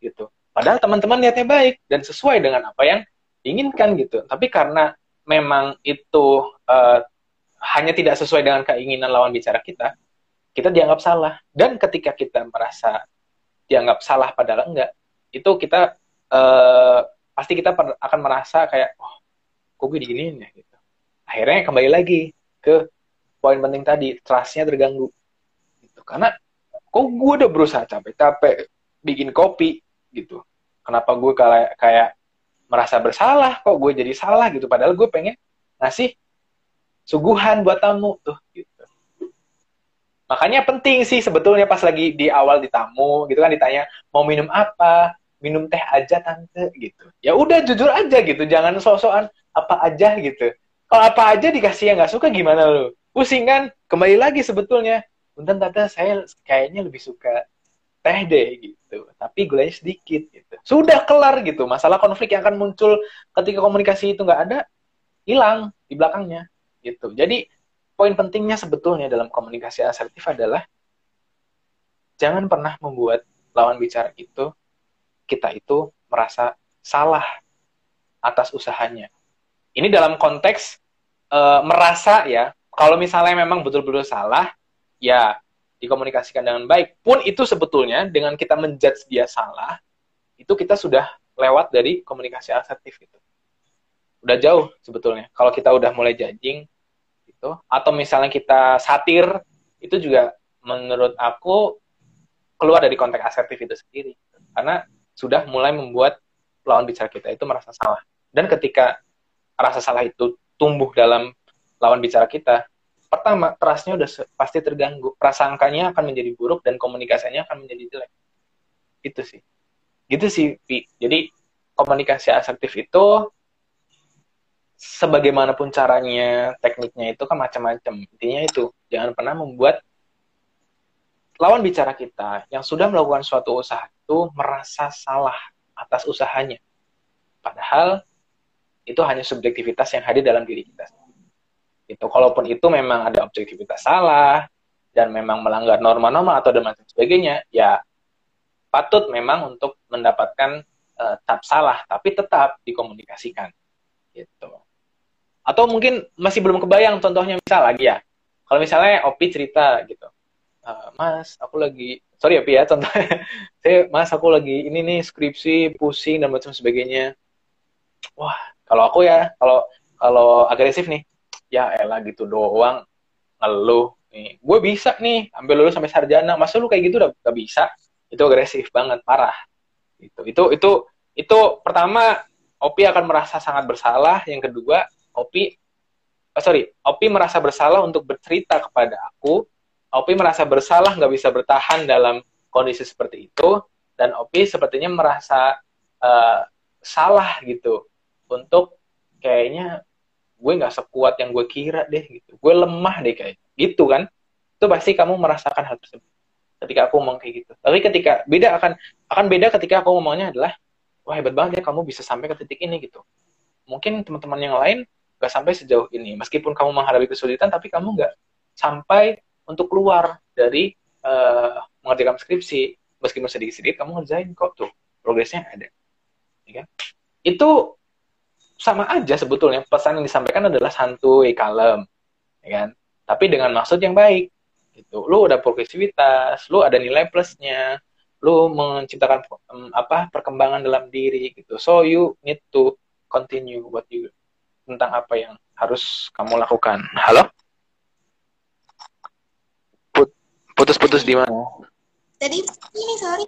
gitu. Padahal teman-teman niatnya baik dan sesuai dengan apa yang diinginkan gitu. Tapi karena memang itu uh, hanya tidak sesuai dengan keinginan lawan bicara kita, kita dianggap salah. Dan ketika kita merasa dianggap salah padahal enggak, itu kita uh, pasti kita akan merasa kayak, oh, kok gue diginiin ya gitu. Akhirnya kembali lagi ke poin penting tadi, trustnya terganggu. Gitu. Karena kok gue udah berusaha capek-capek bikin kopi gitu. Kenapa gue kayak kayak merasa bersalah kok gue jadi salah gitu. Padahal gue pengen ngasih suguhan buat tamu tuh gitu. Makanya penting sih sebetulnya pas lagi di awal di tamu gitu kan ditanya mau minum apa? Minum teh aja tante gitu. Ya udah jujur aja gitu. Jangan sosokan apa aja gitu. Kalau apa aja dikasih yang nggak suka gimana lu pusing kan? Kembali lagi sebetulnya. Punten tante saya kayaknya lebih suka teh deh gitu. Tapi gulanya sedikit gitu. Sudah kelar gitu. Masalah konflik yang akan muncul ketika komunikasi itu nggak ada hilang di belakangnya gitu. Jadi poin pentingnya sebetulnya dalam komunikasi asertif adalah jangan pernah membuat lawan bicara itu kita itu merasa salah atas usahanya. Ini dalam konteks e, merasa ya kalau misalnya memang betul-betul salah ya dikomunikasikan dengan baik. Pun itu sebetulnya dengan kita menjudge dia salah itu kita sudah lewat dari komunikasi asertif itu. Udah jauh sebetulnya. Kalau kita udah mulai judging gitu. Atau misalnya kita satir itu juga menurut aku keluar dari konteks asertif itu sendiri. Karena sudah mulai membuat lawan bicara kita itu merasa salah. Dan ketika rasa salah itu tumbuh dalam lawan bicara kita. Pertama trustnya udah pasti terganggu. Prasangkanya akan menjadi buruk dan komunikasinya akan menjadi jelek. Itu sih. Gitu sih Pi. jadi komunikasi asertif itu sebagaimanapun caranya tekniknya itu kan macam-macam. Intinya itu jangan pernah membuat lawan bicara kita yang sudah melakukan suatu usaha itu merasa salah atas usahanya. Padahal itu hanya subjektivitas yang hadir dalam diri kita itu kalaupun itu memang ada objektivitas salah dan memang melanggar norma-norma atau dan macam sebagainya, ya patut memang untuk mendapatkan uh, tap salah, tapi tetap dikomunikasikan. Gitu. Atau mungkin masih belum kebayang contohnya misal lagi ya. Kalau misalnya Opi cerita gitu, uh, Mas, aku lagi, sorry ya Pi ya contohnya, saya Mas aku lagi ini nih skripsi pusing dan macam sebagainya. Wah, kalau aku ya, kalau kalau agresif nih, ya elah gitu doang. Ngeluh nih. Gue bisa nih ambil lulus sampai sarjana. Masa lu kayak gitu udah gak bisa? Itu agresif banget parah. Itu itu itu itu pertama Opi akan merasa sangat bersalah. Yang kedua Opi oh sorry Opi merasa bersalah untuk bercerita kepada aku. Opi merasa bersalah nggak bisa bertahan dalam kondisi seperti itu. Dan Opi sepertinya merasa uh, salah gitu untuk kayaknya gue nggak sekuat yang gue kira deh gitu. Gue lemah deh kayak gitu kan. Itu pasti kamu merasakan hal tersebut. Ketika aku ngomong kayak gitu. Tapi ketika beda akan akan beda ketika aku ngomongnya adalah wah hebat banget ya kamu bisa sampai ke titik ini gitu. Mungkin teman-teman yang lain nggak sampai sejauh ini. Meskipun kamu menghadapi kesulitan tapi kamu nggak sampai untuk keluar dari uh, mengerjakan skripsi. Meskipun sedikit-sedikit kamu ngerjain kok tuh. Progresnya ada. Ya kan? itu sama aja sebetulnya pesan yang disampaikan adalah santuy, kalem, ya kan? Tapi dengan maksud yang baik. Gitu. Lu udah progresivitas, lu ada nilai plusnya, lu menciptakan um, apa perkembangan dalam diri gitu. So you need to continue what you tentang apa yang harus kamu lakukan. Halo? Put, putus-putus di mana? Jadi ini sorry.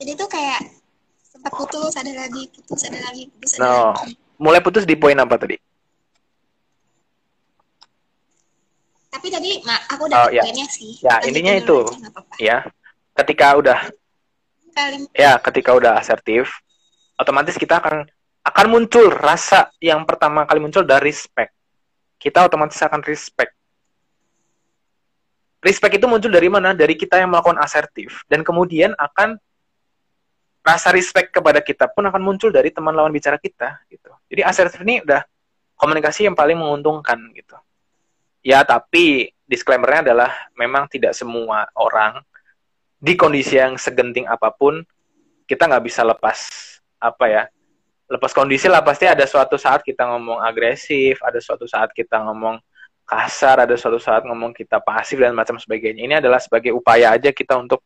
Jadi tuh kayak sempat putus ada lagi putus ada lagi putus ada no. lagi. mulai putus di poin apa tadi? Tapi tadi mak aku udah oh, ya. poinnya sih. Ya Lanjutin intinya itu. ya ketika udah ya ketika udah asertif otomatis kita akan akan muncul rasa yang pertama kali muncul dari respect. Kita otomatis akan respect. Respect itu muncul dari mana? Dari kita yang melakukan asertif. Dan kemudian akan rasa respect kepada kita pun akan muncul dari teman lawan bicara kita gitu. Jadi asertif ini udah komunikasi yang paling menguntungkan gitu. Ya tapi disclaimernya adalah memang tidak semua orang di kondisi yang segenting apa pun kita nggak bisa lepas apa ya lepas kondisi lah pasti ada suatu saat kita ngomong agresif ada suatu saat kita ngomong kasar ada suatu saat ngomong kita pasif dan macam sebagainya ini adalah sebagai upaya aja kita untuk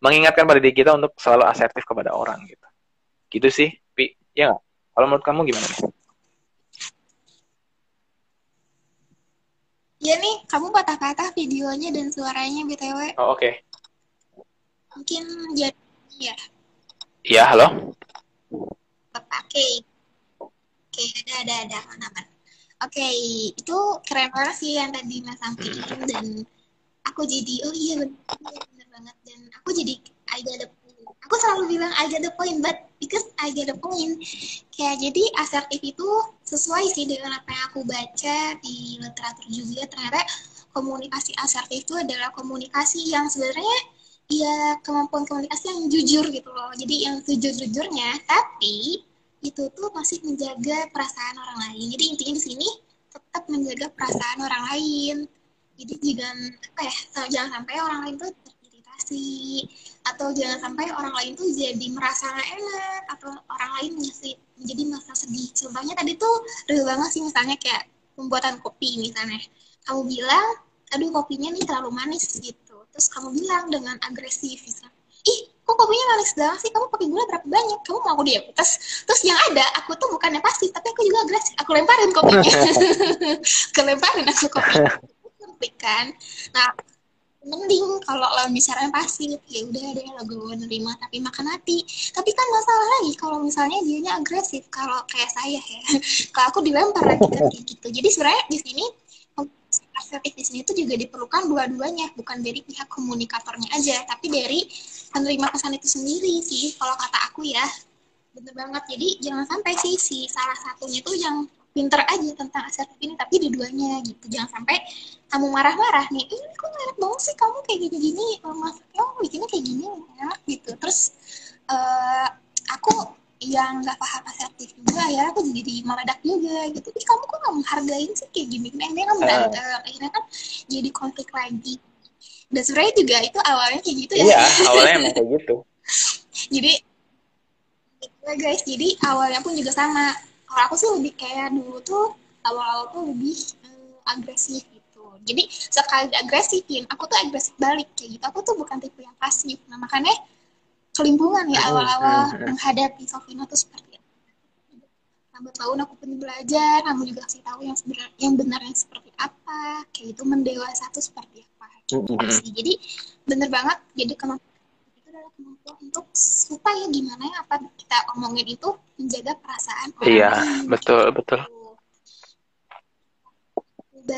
mengingatkan pada diri kita untuk selalu asertif kepada orang gitu. Gitu sih, Pi. Ya gak? Kalau menurut kamu gimana nih? Ya nih, kamu patah-patah videonya dan suaranya BTW. Oh, oke. Okay. Mungkin jadi ya. Iya, halo. Oke. Okay. Oke, okay, ada ada ada aman-aman. Oke, okay, itu keren banget sih yang tadi Mas sampaikan dan aku jadi oh iya benar banget dan aku jadi I got the point. Aku selalu bilang I got the point, but because I got the point. Kayak jadi asertif itu sesuai sih dengan apa yang aku baca di literatur juga. Ternyata komunikasi asertif itu adalah komunikasi yang sebenarnya ya kemampuan komunikasi yang jujur gitu loh. Jadi yang jujur-jujurnya, tapi itu tuh masih menjaga perasaan orang lain. Jadi intinya di sini tetap menjaga perasaan orang lain. Jadi jangan apa ya, jangan sampai orang lain tuh sih. Atau jangan sampai orang lain tuh jadi merasa gak enak atau orang lain menjadi, menjadi merasa sedih. Contohnya tadi tuh real banget sih misalnya kayak pembuatan kopi misalnya. Kamu bilang aduh kopinya nih terlalu manis gitu. Terus kamu bilang dengan agresif misalnya ih kok kopinya manis banget sih? Kamu pakai gula berapa banyak? Kamu mau aku diam terus terus yang ada aku tuh bukannya pasti tapi aku juga agresif. Aku lemparin kopinya. Kelemparin aku kopinya. Kan nah mending kalau lawan bicaranya pasti ya udah deh lo gue nerima tapi makan hati. Tapi kan masalah lagi kalau misalnya dianya agresif. Kalau kayak saya ya kalau aku dilempar lagi kan kayak gitu. Jadi sebenarnya di sini asertif di sini itu juga diperlukan dua-duanya. Bukan dari pihak komunikatornya aja tapi dari penerima pesan itu sendiri sih. Kalau kata aku ya bener banget. Jadi jangan sampai sih si salah satunya itu yang pinter aja tentang asertif ini tapi dua-duanya gitu. Jangan sampai kamu marah-marah nih ini kok enak banget sih kamu kayak gini-gini? Masaknya bikinnya kayak gini enak gitu. Terus uh, aku yang nggak paham asertif juga ya aku jadi meledak juga gitu. Tapi kamu kok nggak menghargain sih kayak gini? Nah, akhirnya kan berantem uh. akhirnya kan jadi konflik lagi. Dan sebenarnya juga itu awalnya kayak gitu ya. Iya awalnya emang kayak gitu. Jadi ya guys jadi awalnya pun juga sama. Kalau aku sih lebih kayak dulu tuh awal-awal tuh lebih um, agresif jadi sekali agresifin aku tuh agresif balik kayak gitu. Aku tuh bukan tipe yang pasif. Nah makanya kelimpungan ya awal-awal menghadapi Sofina tuh seperti apa. Lambat tahun aku pun belajar, kamu juga kasih tahu yang sebenarnya yang benarnya seperti apa, kayak itu mendewasa tuh seperti apa. Gitu Jadi bener banget, jadi kemampuan itu adalah kemampuan untuk supaya gimana ya apa kita omongin itu menjaga perasaan orang Iya, betul, betul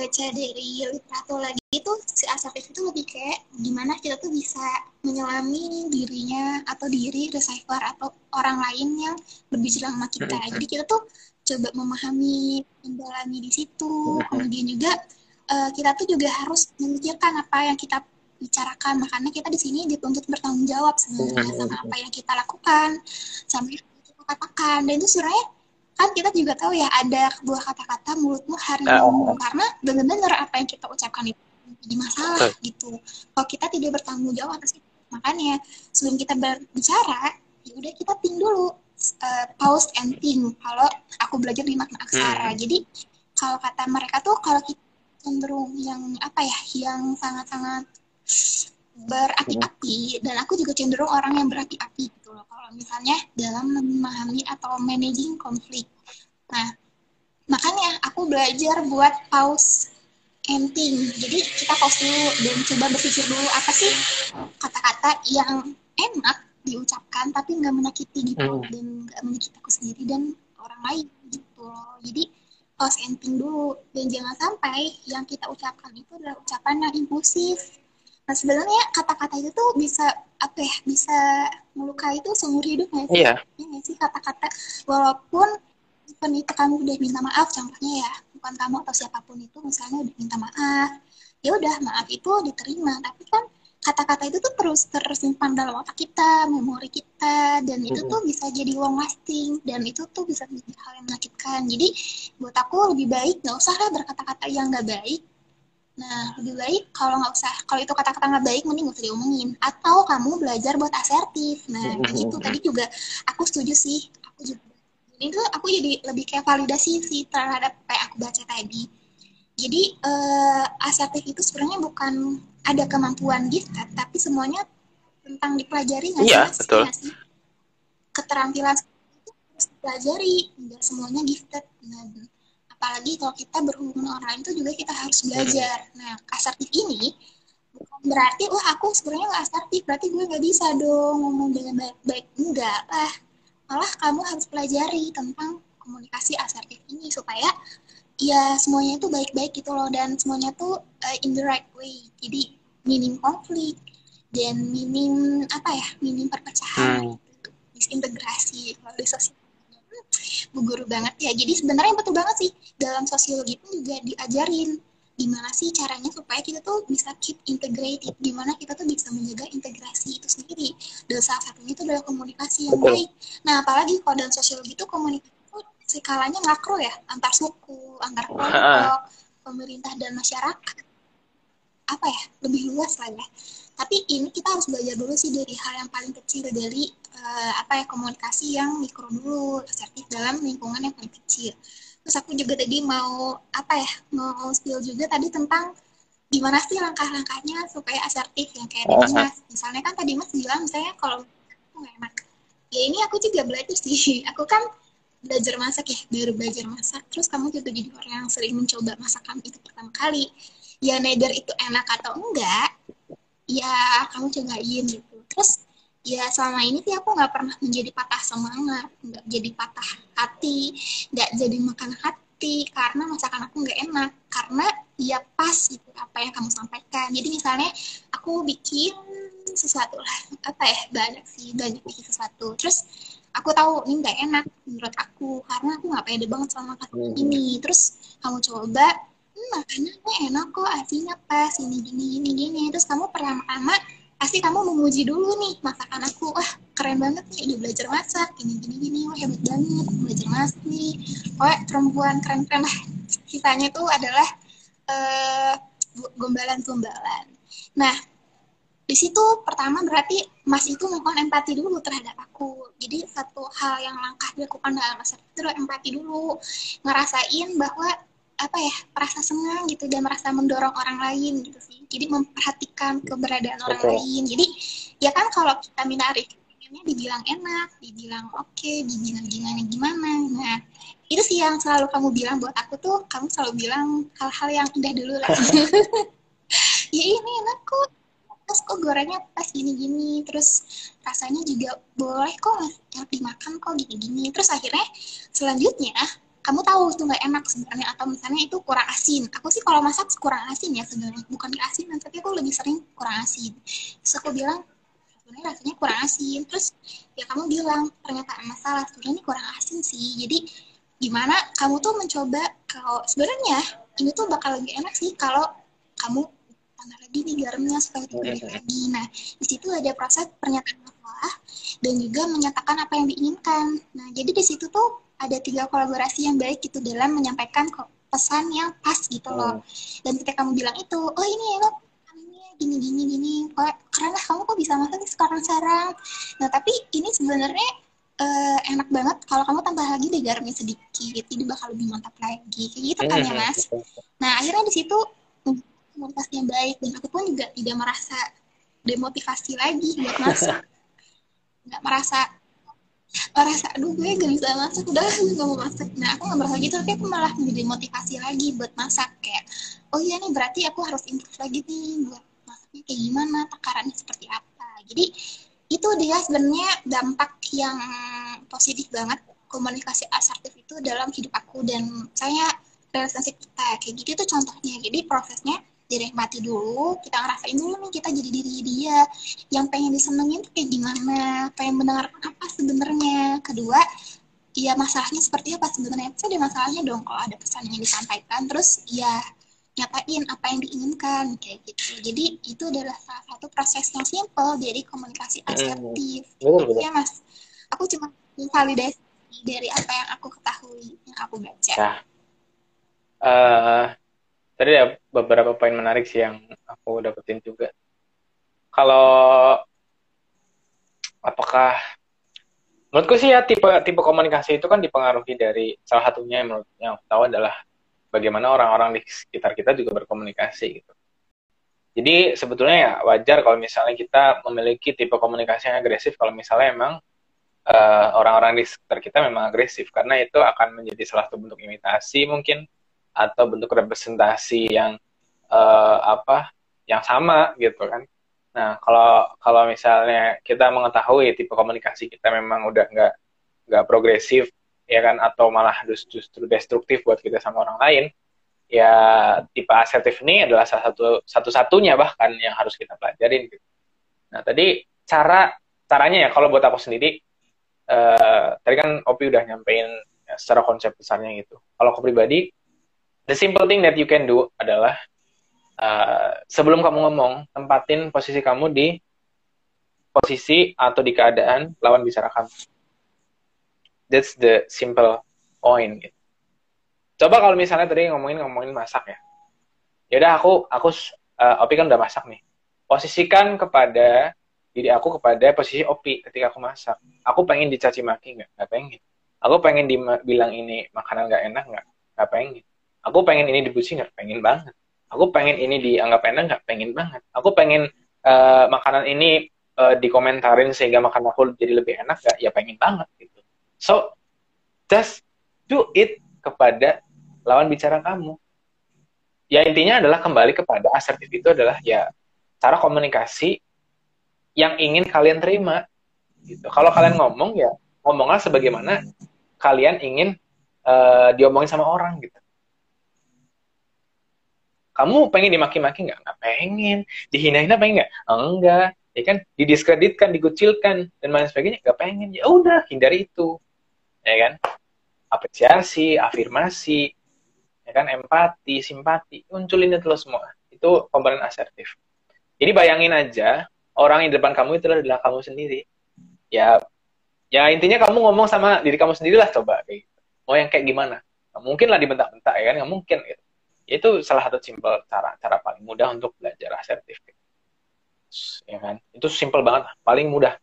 baca dari literatur lagi itu si asertif itu lebih kayak gimana kita tuh bisa menyelami dirinya atau diri receiver atau orang lain yang berbicara sama kita. Jadi kita tuh coba memahami, mendalami di situ. Kemudian juga uh, kita tuh juga harus memikirkan apa yang kita bicarakan. Makanya kita di sini dituntut bertanggung jawab sebenarnya sama apa yang kita lakukan, sama yang kita katakan. Dan itu sebenarnya kan kita juga tahu ya ada sebuah kata-kata mulutmu harimau uh. karena benar-benar apa yang kita ucapkan itu jadi masalah uh. gitu kalau kita tidak bertanggung jawab atas itu makanya sebelum kita berbicara ya udah kita think dulu uh, pause and think kalau aku belajar di makna aksara hmm. jadi kalau kata mereka tuh kalau kita cenderung yang apa ya yang sangat-sangat berapi-api. Dan aku juga cenderung orang yang berapi-api gitu loh kalau misalnya dalam memahami atau managing konflik. Nah makanya aku belajar buat pause ending jadi kita pause dulu dan coba berpikir dulu apa sih kata-kata yang enak diucapkan tapi nggak menyakiti gitu hmm. dan nggak menyakiti aku sendiri dan orang lain gitu loh. Jadi pause ending dulu dan jangan sampai yang kita ucapkan itu adalah ucapan yang impulsif Nah sebenarnya kata-kata itu tuh bisa apa ya bisa melukai itu seumur hidup nggak sih? Iya. Ini sih kata-kata? Walaupun event itu kamu udah minta maaf contohnya ya bukan kamu atau siapa pun itu misalnya udah minta maaf ya udah maaf itu diterima. Tapi kan kata-kata itu tuh terus tersimpan dalam otak kita memori kita dan itu tuh bisa jadi long lasting dan itu tuh bisa menjadi hal yang menyakitkan jadi buat aku lebih baik nggak usah lah berkata-kata yang nggak baik Nah, lebih baik kalau nggak usah, kalau itu kata-kata nggak baik, mending nggak usah diomongin. Atau kamu belajar buat asertif. Nah, itu tadi juga aku setuju sih. Aku juga. Ini tuh aku jadi lebih kayak validasi sih terhadap kayak aku baca tadi. Jadi uh, asertif itu sebenarnya bukan ada kemampuan gifted, tapi semuanya tentang dipelajari nggak iya, sih? Betul. sih? Keterampilan itu harus dipelajari, nggak semuanya gifted. Nah, apalagi kalau kita berhubungan dengan orang lain itu juga kita harus belajar. Nah asertif ini bukan berarti wah aku sebenarnya nggak asertif berarti gue nggak bisa dong ngomong dengan baik-baik enggak lah. Malah kamu harus pelajari tentang komunikasi asertif ini supaya ya semuanya itu baik-baik gitu loh dan semuanya tuh uh, in the right way. Jadi minim konflik dan minim apa ya minim perpecahan hmm. disintegrasi melalui sosial bu guru banget. Ya jadi sebenarnya betul banget sih dalam sosiologi pun juga diajarin gimana sih caranya supaya kita tuh bisa keep integrated gimana kita tuh bisa menjaga integrasi itu sendiri. Dan salah satunya itu adalah komunikasi yang baik. Nah apalagi kalau dalam sosiologi itu komunikasi itu skalanya makro ya antar suku antar kelompok pemerintah dan masyarakat. Apa ya lebih luas lah ya tapi ini kita harus belajar dulu sih dari hal yang paling kecil dari uh, apa ya komunikasi yang mikro dulu asertif dalam lingkungan yang paling kecil. Terus aku juga tadi mau apa ya mau spill juga tadi tentang gimana sih langkah-langkahnya supaya asertif yang kayak tadi mas. Misalnya kan tadi mas bilang misalnya kalau aku nggak enak. Ya ini aku juga belajar sih. Aku kan belajar masak ya baru belajar masak. Terus kamu juga jadi orang yang sering mencoba masakan itu pertama kali. Ya neither itu enak atau enggak ya kamu cobain gitu. Terus ya selama ini sih aku nggak pernah menjadi patah semangat nggak jadi patah hati nggak jadi makan hati karena masakan aku nggak enak. Karena ya pas gitu apa yang kamu sampaikan. Jadi misalnya aku bikin sesuatu lah apa ya banyak sih banyak bikin sesuatu. Terus aku tahu ini nggak enak menurut aku karena aku nggak pede banget sama masakan ini. Terus kamu coba hmm, makannya enak kok aslinya pas ini gini gini gini. Terus kamu pertama-tama pasti kamu memuji dulu nih masakan aku. Wah keren banget nih udah belajar masak gini gini gini. Wah hebat banget belajar masak nih. Wah perempuan keren keren lah sisanya tuh adalah uh, gombalan-gombalan. Nah di situ pertama berarti Mas itu mohon empati dulu terhadap aku. Jadi satu hal yang langkah dilakukan dalam masa itu empati dulu, ngerasain bahwa apa ya merasa senang gitu dan merasa mendorong orang lain gitu sih. Jadi memperhatikan keberadaan orang lain. Jadi ya kan kalau kita minari pengennya dibilang enak dibilang oke okay, dibilang gimana gimana. Nah itu sih yang selalu kamu bilang buat aku tuh kamu selalu bilang hal-hal yang indah dulu lah. Ya ini enak kok. Terus kok gorengnya pas gini-gini. Terus rasanya juga boleh kok yang dimakan kok gini-gini. Terus akhirnya selanjutnya kamu tahu itu nggak enak sebenarnya atau misalnya itu kurang asin. Aku sih kalau masak kurang asin ya sebenarnya bukan asin tapi aku lebih sering kurang asin. Terus aku bilang sebenarnya rasanya kurang asin. Terus ya kamu bilang ternyata masalah sebenarnya ini kurang asin sih. Jadi gimana kamu tuh mencoba kalau sebenarnya ini tuh bakal lebih enak sih kalau kamu tambah lagi nih garamnya supaya tidak lagi. Nah di situ ada proses pernyataan masalah dan juga menyatakan apa yang diinginkan. Nah jadi di situ tuh ada tiga kolaborasi yang baik gitu dalam menyampaikan pesan yang pas gitu loh. Hmm. Dan ketika kamu bilang itu, oh ini enak ini gini gini gini, kok keren lah kamu kok bisa masak sekarang sekarang. Nah tapi ini sebenarnya uh, enak banget kalau kamu tambah lagi deh garamnya sedikit, ini bakal lebih mantap lagi. Kayak gitu kan ya hmm, mas. Nah akhirnya di situ komunitasnya baik dan aku pun juga tidak merasa demotivasi lagi buat masak nggak merasa merasa aduh gue gak bisa masak. Udah gak mau masak. Nah aku gak merasa gitu. Tapi aku malah menjadi motivasi lagi buat masak. Kayak oh iya nih berarti aku harus improve lagi nih buat masaknya kayak gimana takarannya seperti apa. Jadi itu dia sebenarnya dampak yang positif banget. Komunikasi asertif itu dalam hidup aku dan saya relationship kita. Kayak gitu itu contohnya. Jadi prosesnya dinikmati dulu kita ngerasain dulu nih kita jadi diri dia. Yang pengen disenengin tuh kayak gimana? Pengen mendengarkan apa sebenarnya? Kedua ya masalahnya seperti apa sebenarnya? Saya ada masalahnya dong kalau ada pesan yang disampaikan terus ya nyatain apa yang diinginkan kayak gitu. Jadi itu adalah salah satu proses yang simple dari komunikasi hmm. asertif hmm. ya mas. Aku cuma validasi dari apa yang aku ketahui yang aku baca. Nah, uh, tadi ada beberapa poin menarik sih yang aku dapetin juga. Kalau apakah menurutku sih ya tipe tipe komunikasi itu kan dipengaruhi dari salah satunya yang menurut yang aku tahu adalah bagaimana orang-orang di sekitar kita juga berkomunikasi gitu. Jadi sebetulnya ya wajar kalau misalnya kita memiliki tipe komunikasi yang agresif kalau misalnya emang uh, orang-orang di sekitar kita memang agresif karena itu akan menjadi salah satu bentuk imitasi mungkin atau bentuk representasi yang uh, apa yang sama gitu kan nah kalau kalau misalnya kita mengetahui tipe komunikasi kita memang udah nggak nggak progresif ya kan atau malah justru destruktif buat kita sama orang lain ya tipe asertif ini adalah salah satu satu-satunya bahkan yang harus kita pelajarin gitu. Nah tadi cara caranya ya kalau buat aku sendiri uh, tadi kan Opi udah nyampein ya, secara konsep besarnya gitu. Kalau aku pribadi the simple thing that you can do adalah uh, sebelum kamu ngomong tempatin posisi kamu di posisi atau di keadaan lawan bicara kamu. That's the simple point. Gitu. Coba kalau misalnya tadi ngomongin ngomongin masak ya. Ya udah aku aku uh, Opi kan udah masak nih. Posisikan kepada diri aku kepada posisi Opi ketika aku masak. Aku pengen dicaci maki nggak? Nggak pengen. Aku pengen dibilang ini makanan nggak enak nggak? Nggak pengen aku pengen ini dipuji nggak? Pengen banget. Aku pengen ini dianggap enak nggak? Pengen banget. Aku pengen uh, makanan ini uh, dikomentarin sehingga makan aku jadi lebih enak gak ya pengen banget gitu. So just do it kepada lawan bicara kamu. Ya intinya adalah kembali kepada asertif itu adalah ya cara komunikasi yang ingin kalian terima gitu. Kalau kalian ngomong ya ngomonglah sebagaimana kalian ingin uh, diomongin sama orang gitu kamu pengen dimaki-maki nggak? Nggak pengen. Dihina-hina pengen nggak? Enggak. Ya kan? Didiskreditkan, dikucilkan, dan lain sebagainya. Nggak pengen. Ya udah, hindari itu. Ya kan? Apresiasi, afirmasi, ya kan? Empati, simpati. Munculin itu semua. Itu komponen asertif. Jadi bayangin aja, orang yang di depan kamu itu adalah kamu sendiri. Ya, ya intinya kamu ngomong sama diri kamu sendiri lah coba gitu. Mau yang kayak gimana? Nggak mungkin lah dibentak-bentak ya kan? Nggak mungkin gitu itu salah satu simpel cara cara paling mudah untuk belajar asertif ya kan? Itu simpel banget paling mudah.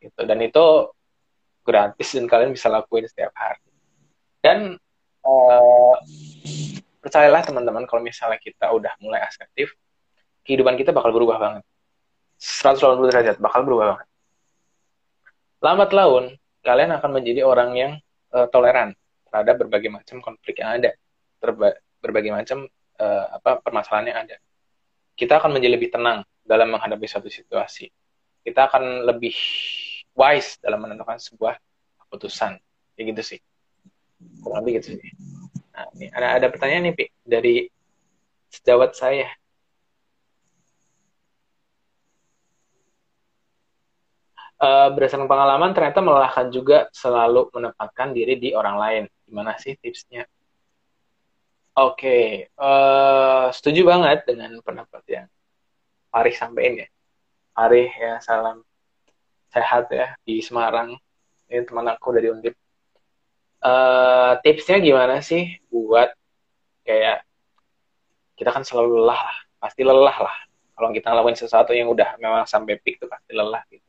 Gitu. Dan itu gratis dan kalian bisa lakuin setiap hari. Dan uh, percayalah teman-teman kalau misalnya kita udah mulai asertif kehidupan kita bakal berubah banget. 180 derajat bakal berubah banget. Lambat laun kalian akan menjadi orang yang uh, toleran terhadap berbagai macam konflik yang ada berbagai macam uh, apa permasalahan yang ada. Kita akan menjadi lebih tenang dalam menghadapi suatu situasi. Kita akan lebih wise dalam menentukan sebuah keputusan. Kayak gitu sih. Kurang lebih gitu sih. Nah, ini ada ada pertanyaan nih, Pi, dari sejawat saya. Uh, berdasarkan pengalaman ternyata melelahkan juga selalu menempatkan diri di orang lain. Gimana sih tipsnya? Oke, uh, setuju banget dengan pendapat yang Arif sampaikan ya. Arif ya, salam sehat ya di Semarang. Ini teman aku dari Undip. Uh, tipsnya gimana sih buat kayak kita kan selalu lelah lah, pasti lelah lah. Kalau kita ngelakuin sesuatu yang udah memang sampai peak tuh pasti lelah gitu.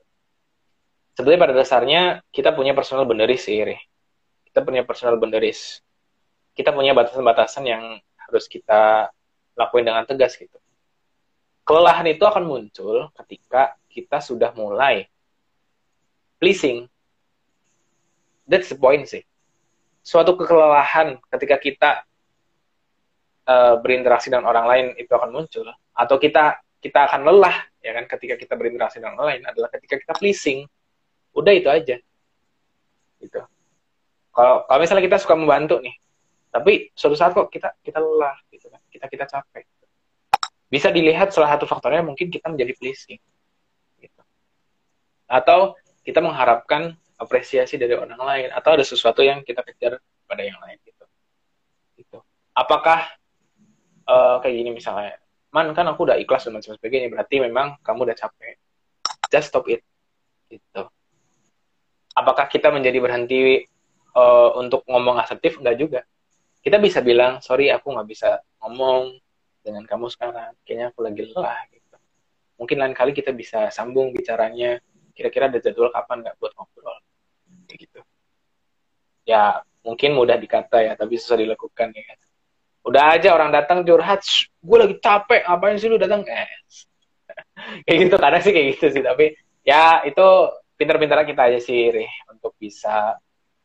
Sebenarnya pada dasarnya kita punya personal boundaries sih, Rih. Kita punya personal boundaries kita punya batasan-batasan yang harus kita lakuin dengan tegas gitu. Kelelahan itu akan muncul ketika kita sudah mulai pleasing. That's the point sih. Suatu kelelahan ketika kita uh, berinteraksi dengan orang lain itu akan muncul atau kita kita akan lelah ya kan ketika kita berinteraksi dengan orang lain adalah ketika kita pleasing. Udah itu aja. Gitu. Kalau kalau misalnya kita suka membantu nih, tapi suatu saat kok kita kita lelah gitu kan. Kita kita capek. Bisa dilihat salah satu faktornya mungkin kita menjadi pleasing gitu. atau kita mengharapkan apresiasi dari orang lain atau ada sesuatu yang kita kejar pada yang lain gitu. Gitu. Apakah uh, kayak gini misalnya man kan aku udah ikhlas dan sebagainya berarti memang kamu udah capek. Just stop it. Gitu. Apakah kita menjadi berhenti uh, untuk ngomong asertif enggak juga kita bisa bilang sorry aku nggak bisa ngomong dengan kamu sekarang. Kayaknya aku lagi lelah gitu. Mungkin lain kali kita bisa sambung bicaranya. Kira-kira ada jadwal kapan nggak buat ngobrol? Gitu. Ya mungkin mudah dikata ya tapi susah dilakukan ya. Udah aja orang datang curhat gue lagi capek ngapain sih lu datang? Eh kayak gitu kadang sih kayak gitu sih tapi ya itu pintar-pintar kita aja sih Rih, untuk bisa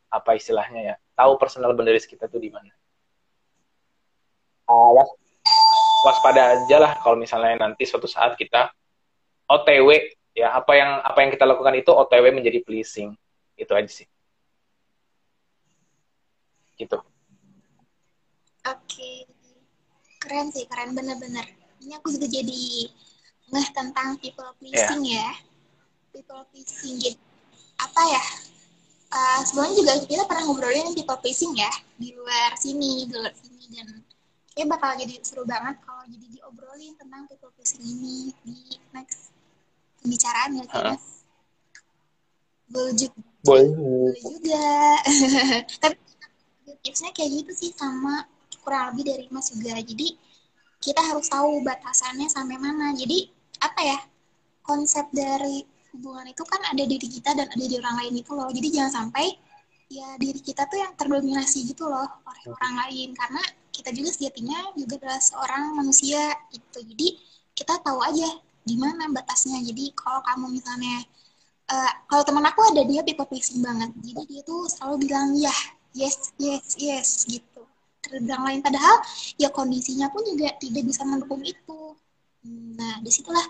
apa istilahnya ya tahu personal boundaries kita tuh di mana uh, was, waspada aja lah kalau misalnya nanti suatu saat kita OTW ya apa yang apa yang kita lakukan itu OTW menjadi pleasing. Itu aja sih. Gitu. Oke. Keren sih keren bener-bener. Ini aku juga jadi ngeh tentang people pleasing yeah. ya. People pleasing gitu apa ya? Uh, sebelumnya juga kita pernah ngobrolin people pleasing ya di luar sini di luar sini dan kayak bakal jadi seru banget kalau jadi diobrolin tentang people pleasing ini di next pembicaraan ya kayaknya. Boleh juga. Boleh. Boleh juga. Tapi tipsnya kayak gitu sih sama kurang lebih dari Mas juga. Jadi kita harus tahu batasannya sampai mana. Jadi apa ya konsep dari hubungan itu kan ada diri kita dan ada di orang lain itu loh. Jadi jangan sampai ya diri kita tuh yang terdominasi gitu loh oleh orang lain karena kita juga sejatinya juga adalah seorang manusia itu jadi kita tahu aja di mana batasnya. Jadi kalau kamu misalnya uh, kalau teman aku ada dia people pleasing banget. Jadi dia tuh selalu bilang ya yes yes yes gitu. Terbilang lain. Padahal ya kondisinya pun juga tidak bisa mendukung itu. Nah di situlah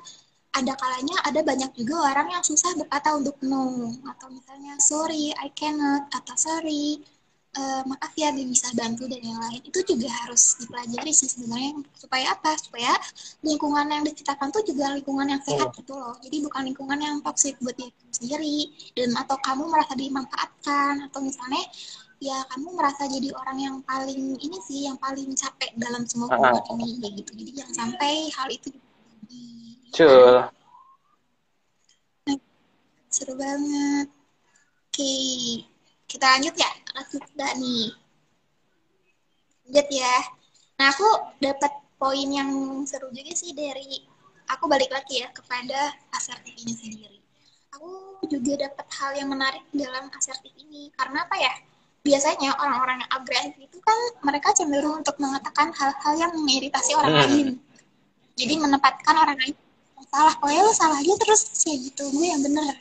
ada kalanya ada banyak juga orang yang susah berkata untuk no. Atau misalnya sorry I cannot atau sorry uh, maaf ya bisa bantu dan yang lain. Itu juga harus dipelajari sih sebenarnya. Supaya apa? Supaya lingkungan yang diciptakan tuh juga lingkungan yang sehat gitu loh. Jadi bukan lingkungan yang toxic buat diri sendiri. Dan atau kamu merasa dimanfaatkan. Atau misalnya ya kamu merasa jadi orang yang paling ini sih yang paling capek dalam semua hubungan uh ini ya gitu. Jadi jangan sampai hal itu Betul. Seru banget. Oke, kita lanjut ya. Dah nih. Lanjut ya. Nah, aku dapat poin yang seru juga sih dari aku balik lagi ya kepada asertif ini sendiri. Aku juga dapat hal yang menarik dalam asertif ini karena apa ya? Biasanya orang-orang yang agresif itu kan mereka cenderung untuk mengatakan hal-hal yang mengiritasi orang hmm. lain. Jadi menempatkan orang lain salah pokoknya lu salah aja terus kayak gitu gue yang bener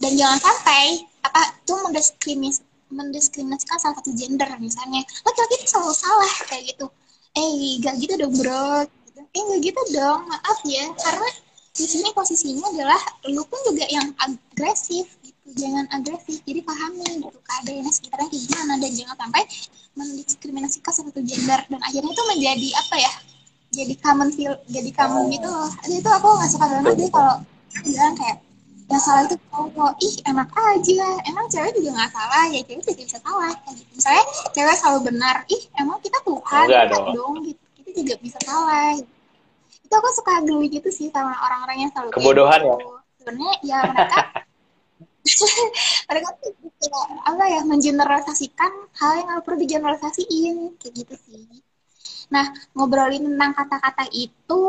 dan jangan sampai apa tuh mendiskrimis mendiskriminasikan salah satu gender misalnya. Laki-laki itu selalu salah kayak gitu. Eh gak gitu dong bro. Eh gak gitu dong maaf ya. Karena di sini posisinya adalah lu pun juga yang agresif gitu. Jangan agresif jadi pahami gitu. Keadaannya sekitarnya kayak gimana dan jangan sampai mendiskriminasikan satu gender. Dan akhirnya itu menjadi apa ya jadi common feel jadi common gitu loh. Itu aku nggak suka banget deh kalau bilang kayak yang salah itu cowok. Ih enak aja. Emang cewek juga nggak salah. Ya cewek juga bisa salah. Kayak gitu. Misalnya cewek selalu benar. Ih emang kita Tuhan Enggak dong. dong gitu. Kita juga bisa salah. Itu aku suka geli gitu sih sama orang-orang yang selalu kebodohan gitu. ya sebenarnya ya mereka mereka tuh kayak apa ya mengeneralisasikan hal yang nggak perlu digeneralisasiin. Kayak gitu sih. Nah, ngobrolin tentang kata-kata itu,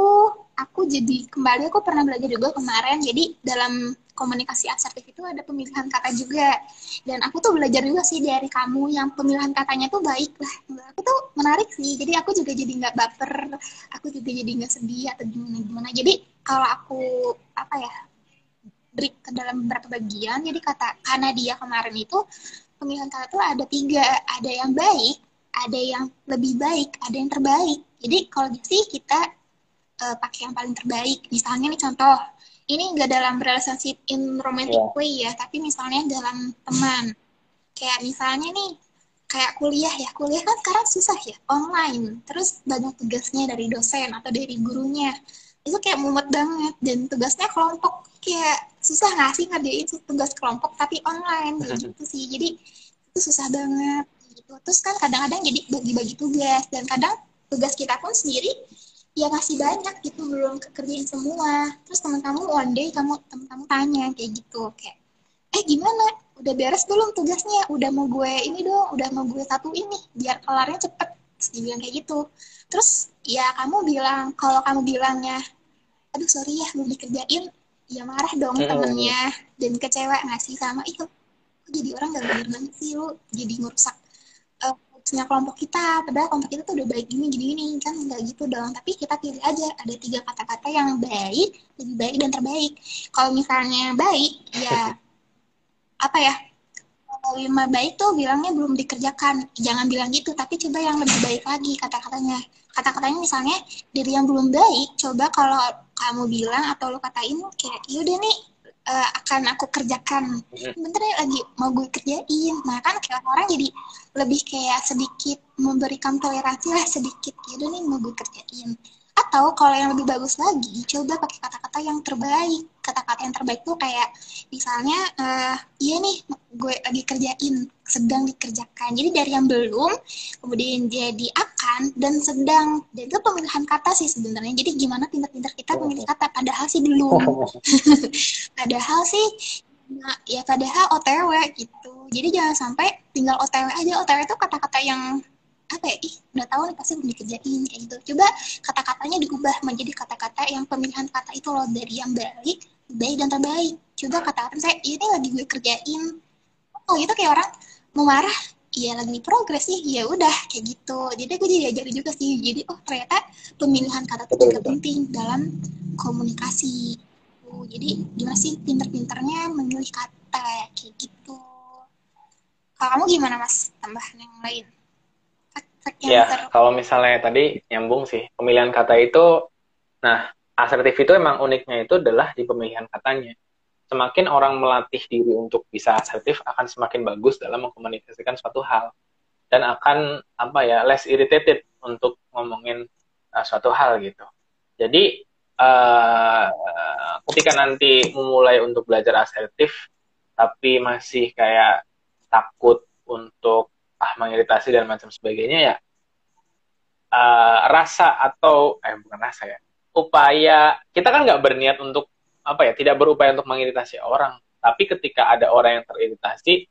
aku jadi kembali aku pernah belajar juga kemarin. Jadi dalam komunikasi asertif itu ada pemilihan kata juga. Dan aku tuh belajar juga sih dari kamu yang pemilihan katanya tuh baik lah. Aku tuh menarik sih. Jadi aku juga jadi nggak baper, aku juga jadi nggak sedih atau gimana gimana. Jadi kalau aku apa ya break ke dalam beberapa bagian. Jadi kata karena dia kemarin itu pemilihan kata tuh ada tiga, ada yang baik, ada yang lebih baik, ada yang terbaik. Jadi kalau gitu sih kita uh, pakai yang paling terbaik. Misalnya nih contoh, ini nggak dalam relationship in romantic yeah. way ya, tapi misalnya dalam teman. Kayak misalnya nih, kayak kuliah ya, kuliah kan sekarang susah ya, online. Terus banyak tugasnya dari dosen atau dari gurunya. Itu kayak mumet banget, dan tugasnya kelompok kayak susah nggak sih ngerjain tugas kelompok tapi online gitu sih. Jadi itu susah banget gitu terus kan kadang-kadang jadi bagi-bagi tugas dan kadang tugas kita pun sendiri ya masih banyak gitu belum kekerjain semua. Terus teman-teman one day kamu teman-teman tanya kayak gitu kayak eh gimana? Udah beres belum tugasnya? Udah mau gue ini dong udah mau gue satu ini biar kelarnya cepet. Terus dia bilang kayak gitu. Terus ya kamu bilang kalau kamu bilangnya aduh sorry ya belum dikerjain ya marah dong temennya. Dan kecewa nggak sih sama itu jadi orang gak bener sih lu? Jadi ngerusak uh, kelompok kita padahal kelompok kita tuh udah baik gini gini gini kan nggak gitu dong. Tapi kita pilih aja ada tiga kata-kata yang baik lebih baik dan terbaik. Kalau misalnya baik ya apa ya kalau lima baik tuh bilangnya belum dikerjakan. Jangan bilang gitu tapi coba yang lebih baik lagi kata-katanya. Kata-katanya misalnya dari yang belum baik coba kalau kamu bilang atau lo katain kayak yaudah nih uh, akan aku kerjakan. Bentar ya lagi mau gue kerjain. Nah kan kayak orang jadi lebih kayak sedikit memberikan toleransi lah sedikit. Gitu nih mau gue kerjain atau kalau yang lebih bagus lagi coba pakai kata-kata yang terbaik. Kata-kata yang terbaik tuh kayak misalnya uh, iya nih gue lagi kerjain sedang dikerjakan. Jadi dari yang belum kemudian jadi akan dan sedang. Dan itu pemilihan kata sih sebenarnya. Jadi gimana pintar-pintar kita memilih kata? Padahal sih belum. Padahal sih nah, ya padahal otw gitu. Jadi jangan sampai tinggal otw aja. Otw itu kata-kata yang apa ya ih udah tahu nih pasti belum dikerjain kayak gitu. Coba kata-katanya diubah menjadi kata-kata yang pemilihan kata itu loh dari yang baik baik dan terbaik. Coba kata-kata saya ini lagi gue kerjain. Oh gitu kayak orang mau marah ya lagi progres sih ya udah kayak gitu. Jadi aku jadi ajarin juga sih. Jadi oh ternyata pemilihan kata itu juga penting dalam komunikasi. Jadi gimana sih pinter-pinternya memilih kata kayak gitu. Kalau kamu gimana mas? Tambahan yang lain ya kalau misalnya tadi nyambung sih pemilihan kata itu nah asertif itu emang uniknya itu adalah di pemilihan katanya. Semakin orang melatih diri untuk bisa asertif akan semakin bagus dalam mengkomunikasikan suatu hal. Dan akan apa ya less irritated untuk ngomongin uh, suatu hal gitu. Jadi uh, ketika nanti memulai untuk belajar asertif tapi masih kayak takut untuk ah mengiritasi dan macam sebagainya ya uh, rasa atau eh bukan rasa ya upaya kita kan nggak berniat untuk apa ya tidak berupaya untuk mengiritasi orang tapi ketika ada orang yang teriritasi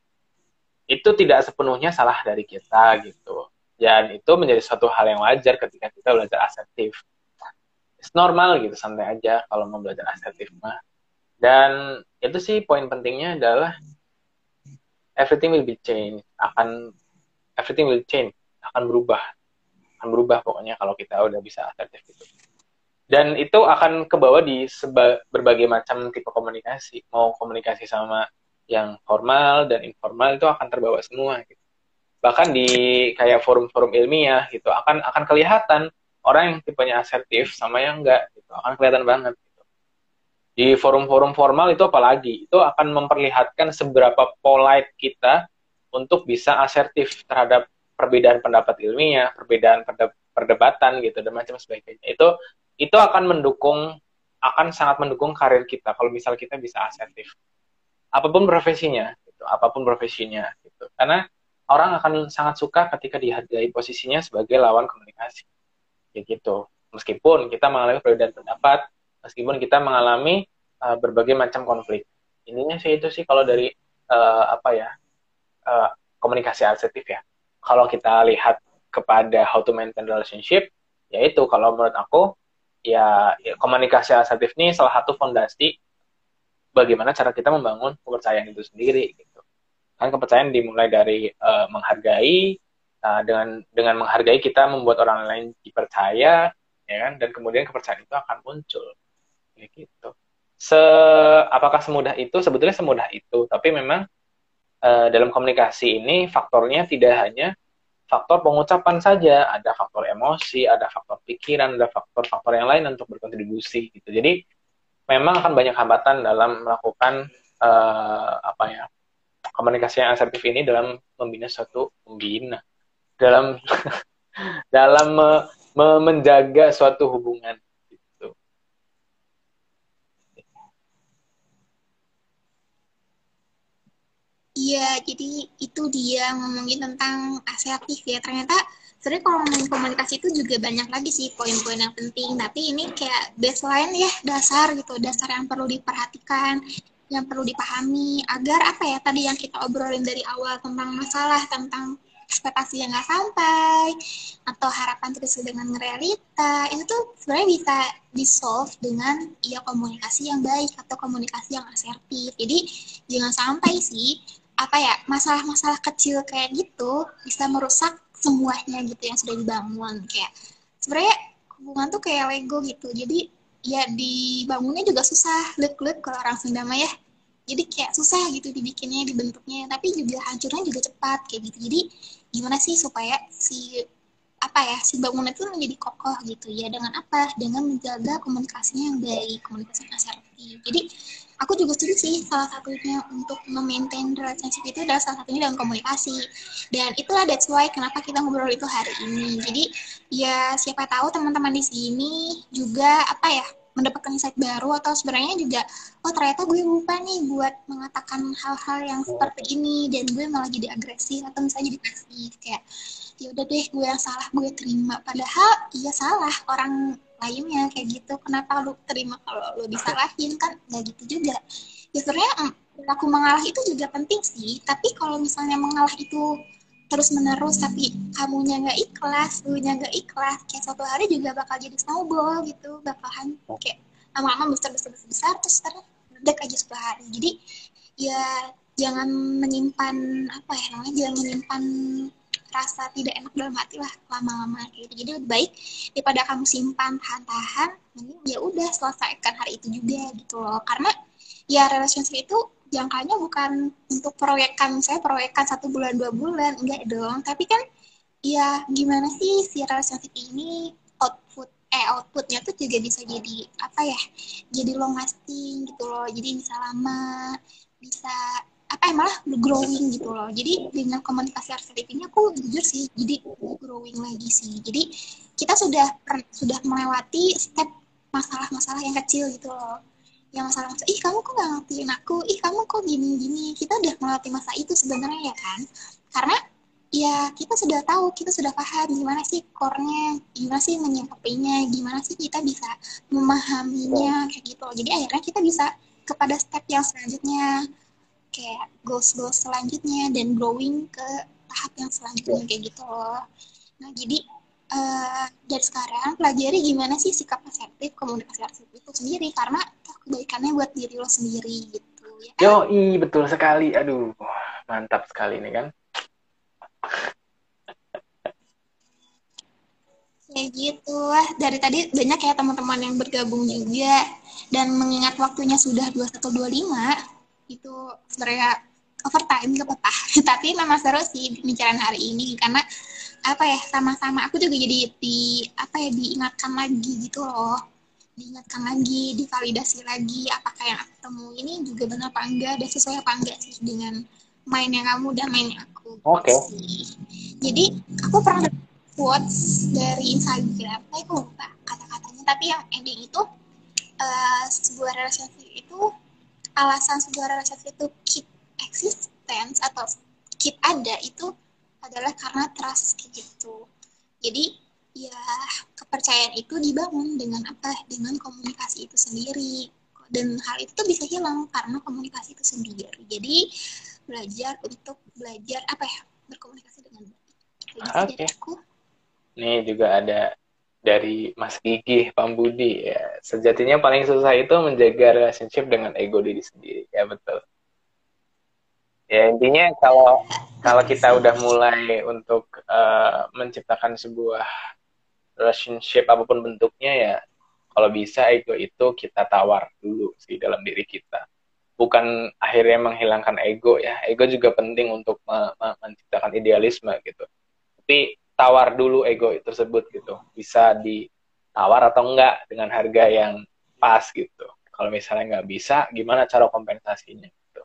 itu tidak sepenuhnya salah dari kita gitu. Dan itu menjadi suatu hal yang wajar ketika kita belajar asertif. It's normal gitu santai aja kalau mau belajar asertif mah. Dan itu sih poin pentingnya adalah everything will be changed. Akan everything will change. Akan berubah. Akan berubah pokoknya kalau kita udah bisa asertif gitu. Dan itu akan kebawa di berbagai macam tipe komunikasi. Mau komunikasi sama yang formal dan informal itu akan terbawa semua gitu. bahkan di kayak forum-forum ilmiah gitu akan akan kelihatan orang yang tipenya asertif sama yang enggak gitu. Akan kelihatan banget gitu. di forum-forum formal itu apalagi itu akan memperlihatkan seberapa polite kita untuk bisa asertif terhadap perbedaan pendapat ilmiah perbedaan perdebatan gitu dan macam sebagainya. Itu itu akan mendukung akan sangat mendukung karir kita kalau misal kita bisa asertif. Apa pun profesinya gitu apa pun profesinya gitu. Karena orang akan sangat suka ketika dihargai posisinya sebagai lawan komunikasi. Ya gitu. Meskipun kita mengalami perbedaan pendapat meskipun kita mengalami uh, berbagai macam konflik. Ininya sih itu sih kalau dari uh, apa ya uh, komunikasi asertif ya kalau kita lihat kepada how to maintain relationship yaitu kalau menurut aku ya, ya komunikasi asertif ini salah satu fondasi bagaimana cara kita membangun kepercayaan itu sendiri gitu. Kan kepercayaan dimulai dari uh, menghargai uh, dengan dengan menghargai kita membuat orang lain dipercaya ya kan dan kemudian kepercayaan itu akan muncul ya gitu. Se apakah semudah itu? Sebetulnya semudah itu, tapi memang uh, dalam komunikasi ini faktornya tidak hanya faktor pengucapan saja, ada faktor emosi, ada faktor pikiran, ada faktor-faktor yang lain untuk berkontribusi gitu. Jadi memang akan banyak hambatan dalam melakukan uh, apa ya komunikasi yang asertif ini dalam membina suatu pembina, dalam dalam me, me, menjaga suatu hubungan. Iya, jadi itu dia ngomongin tentang asertif ya. Ternyata sebenarnya kalau ngomongin komunikasi itu juga banyak lagi sih poin-poin yang penting. Tapi ini kayak baseline ya, dasar gitu, dasar yang perlu diperhatikan, yang perlu dipahami agar apa ya tadi yang kita obrolin dari awal tentang masalah tentang ekspektasi yang nggak sampai atau harapan sesuai dengan realita itu tuh sebenarnya bisa di solve dengan ya komunikasi yang baik atau komunikasi yang asertif jadi jangan sampai sih apa ya masalah-masalah kecil kayak gitu bisa merusak semuanya gitu yang sudah dibangun. Kayak sebenarnya hubungan tuh kayak Lego gitu. Jadi ya dibangunnya juga susah. Lek-lek kalau orang Sunda ya. Jadi kayak susah gitu dibikinnya dibentuknya. Tapi juga hancurnya juga cepat kayak gitu. Jadi gimana sih supaya si apa ya si bangunan itu menjadi kokoh gitu. Ya dengan apa? Dengan menjaga komunikasinya yang baik komunikasi yang asertif. Jadi aku juga setuju sih salah satunya untuk memaintain relationship itu adalah salah satunya dalam komunikasi. Dan itulah that's why kenapa kita ngobrol itu hari ini. Jadi ya siapa tahu teman-teman di sini juga apa ya mendapatkan insight baru atau sebenarnya juga oh ternyata gue lupa nih buat mengatakan hal-hal yang seperti ini dan gue malah jadi agresif atau misalnya jadi pasif. Kayak ya udah deh gue yang salah gue terima. Padahal iya salah. Orang lainnya kayak gitu. Kenapa lu terima kalau lu disalahin? Kan nggak gitu juga. Ya sebenarnya aku mengalah itu juga penting sih. Tapi kalau misalnya mengalah itu terus menerus tapi kamunya nggak ikhlas lu nya nggak ikhlas kayak suatu hari juga bakal jadi snowball gitu. Bakalan kayak lama-lama besar besar besar besar terus terus aja sepuluh hari. Jadi ya jangan menyimpan apa ya namanya jangan menyimpan rasa tidak enak dalam hati lah lama-lama gitu. Jadi lebih baik daripada kamu simpan tahan-tahan ini ya udah selesaikan hari itu juga gitu loh. Karena ya relationship itu jangkanya bukan untuk proyekan saya proyekan satu bulan dua bulan enggak dong. Tapi kan ya gimana sih si relationship ini output eh outputnya tuh juga bisa jadi apa ya jadi long lasting gitu loh. Jadi bisa lama bisa apa ya malah growing gitu loh. Jadi dengan komunikasi asertif ini aku jujur sih jadi growing lagi sih. Jadi kita sudah sudah melewati step masalah-masalah yang kecil gitu loh. Yang masalah masalah ih kamu kok gak ngertiin aku? Ih kamu kok gini gini kita udah melewati masa itu sebenarnya ya kan? Karena ya kita sudah tahu kita sudah paham gimana sih core-nya gimana sih menyikapinya gimana sih kita bisa memahaminya kayak gitu loh. Jadi akhirnya kita bisa kepada step yang selanjutnya kayak goals goals selanjutnya dan growing ke tahap yang selanjutnya kayak gitu loh. Nah jadi uh, dari sekarang pelajari gimana sih sikap asertif komunikasi asertif itu sendiri karena kebaikannya buat diri lo sendiri gitu ya yo i betul sekali. Aduh mantap sekali nih kan. Ya gitu. Wah dari tadi banyak ya teman-teman yang bergabung juga. Dan mengingat waktunya sudah 2125 itu sebenarnya overtime gak apa-apa. Tapi memang seru sih pembicaraan hari ini karena apa ya sama-sama aku juga jadi di apa ya diingatkan lagi gitu loh. Diingatkan lagi divalidasi lagi apakah yang aku temui ini juga benar apa enggak dan sesuai apa enggak sih dengan main yang kamu dan main yang aku. Oke. Okay. jadi aku pernah quotes dari Instagram aku lupa kata-katanya tapi yang ending itu uh, sebuah relationship itu alasan sebuah relationship itu keep existence atau keep ada itu adalah karena trust gitu. Jadi ya kepercayaan itu dibangun dengan apa? Dengan komunikasi itu sendiri. Dan hal itu tuh bisa hilang karena komunikasi itu sendiri. Jadi belajar untuk belajar apa ya? Berkomunikasi dengan baik. Oke. Okay. Nih juga ada dari Mas Gigi Pambudi ya. Sejatinya paling susah itu menjaga relationship dengan ego diri sendiri ya betul. Ya intinya kalau kalau kita udah mulai untuk uh, menciptakan sebuah relationship apa pun bentuknya ya kalau bisa ego itu kita tawar dulu sih dalam diri kita. Bukan akhirnya menghilangkan ego ya. Ego juga penting untuk menciptakan idealisme gitu. Tapi tawar dulu ego tersebut gitu. Bisa ditawar atau enggak dengan harga yang pas gitu. Kalau misalnya nggak bisa gimana cara kompensasinya gitu.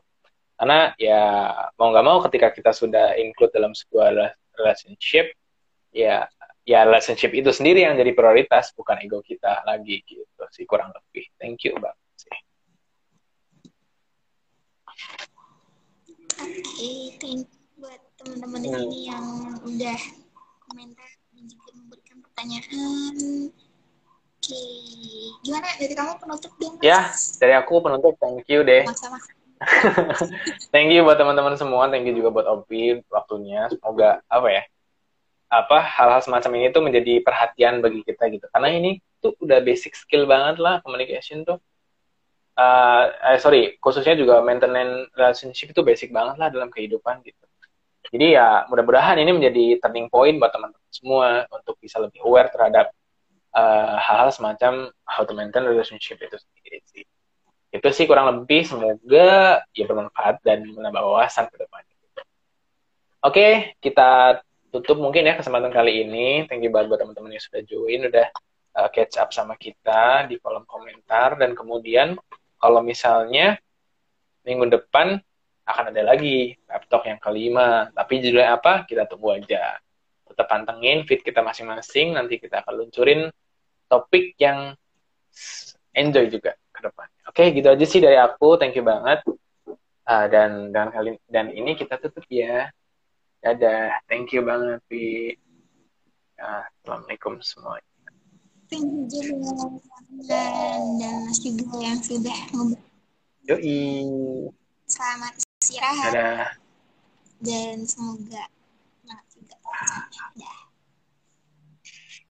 Karena ya mau nggak mau ketika kita sudah include dalam sebuah relationship ya ya relationship itu sendiri yang jadi prioritas bukan ego kita lagi gitu sih kurang lebih. Thank you bang Oke, okay, thank you buat teman-teman ini yang udah komentar dan juga memberikan pertanyaan. Oke, gimana dari kamu penutup dong? Ya, dari aku penutup. Thank you deh. Sama-sama. thank you buat teman-teman semua, thank you juga buat Opi waktunya. Semoga apa ya? Apa hal-hal semacam ini tuh menjadi perhatian bagi kita gitu. Karena ini tuh udah basic skill banget lah communication tuh. Uh, eh, sorry, khususnya juga maintenance relationship itu basic banget lah dalam kehidupan gitu. Jadi ya mudah-mudahan ini menjadi turning point buat teman-teman semua untuk bisa lebih aware terhadap eh, hal-hal uh, semacam how to maintain relationship itu sendiri sih. Itu sih kurang lebih semoga ya bermanfaat dan menambah wawasan ke depannya. Oke, kita tutup mungkin ya kesempatan kali ini. Thank you banget buat teman-teman yang sudah join, udah uh, catch up sama kita di kolom komentar dan kemudian kalau misalnya minggu depan akan ada lagi laptop yang kelima. Tapi judulnya apa? Kita tunggu aja. Tetap pantengin feed kita masing-masing. Nanti kita akan luncurin topik yang enjoy juga ke depan. Oke, gitu aja sih dari aku. Thank you banget. Uh, dan dan kali dan ini kita tutup ya. Dadah. Thank you banget, Pi. Uh, Assalamualaikum semuanya. Thank you juga dan dan Mas juga yang sudah Yoi. Selamat istirahat. Dadah. Dan semoga semangat juga. Dah.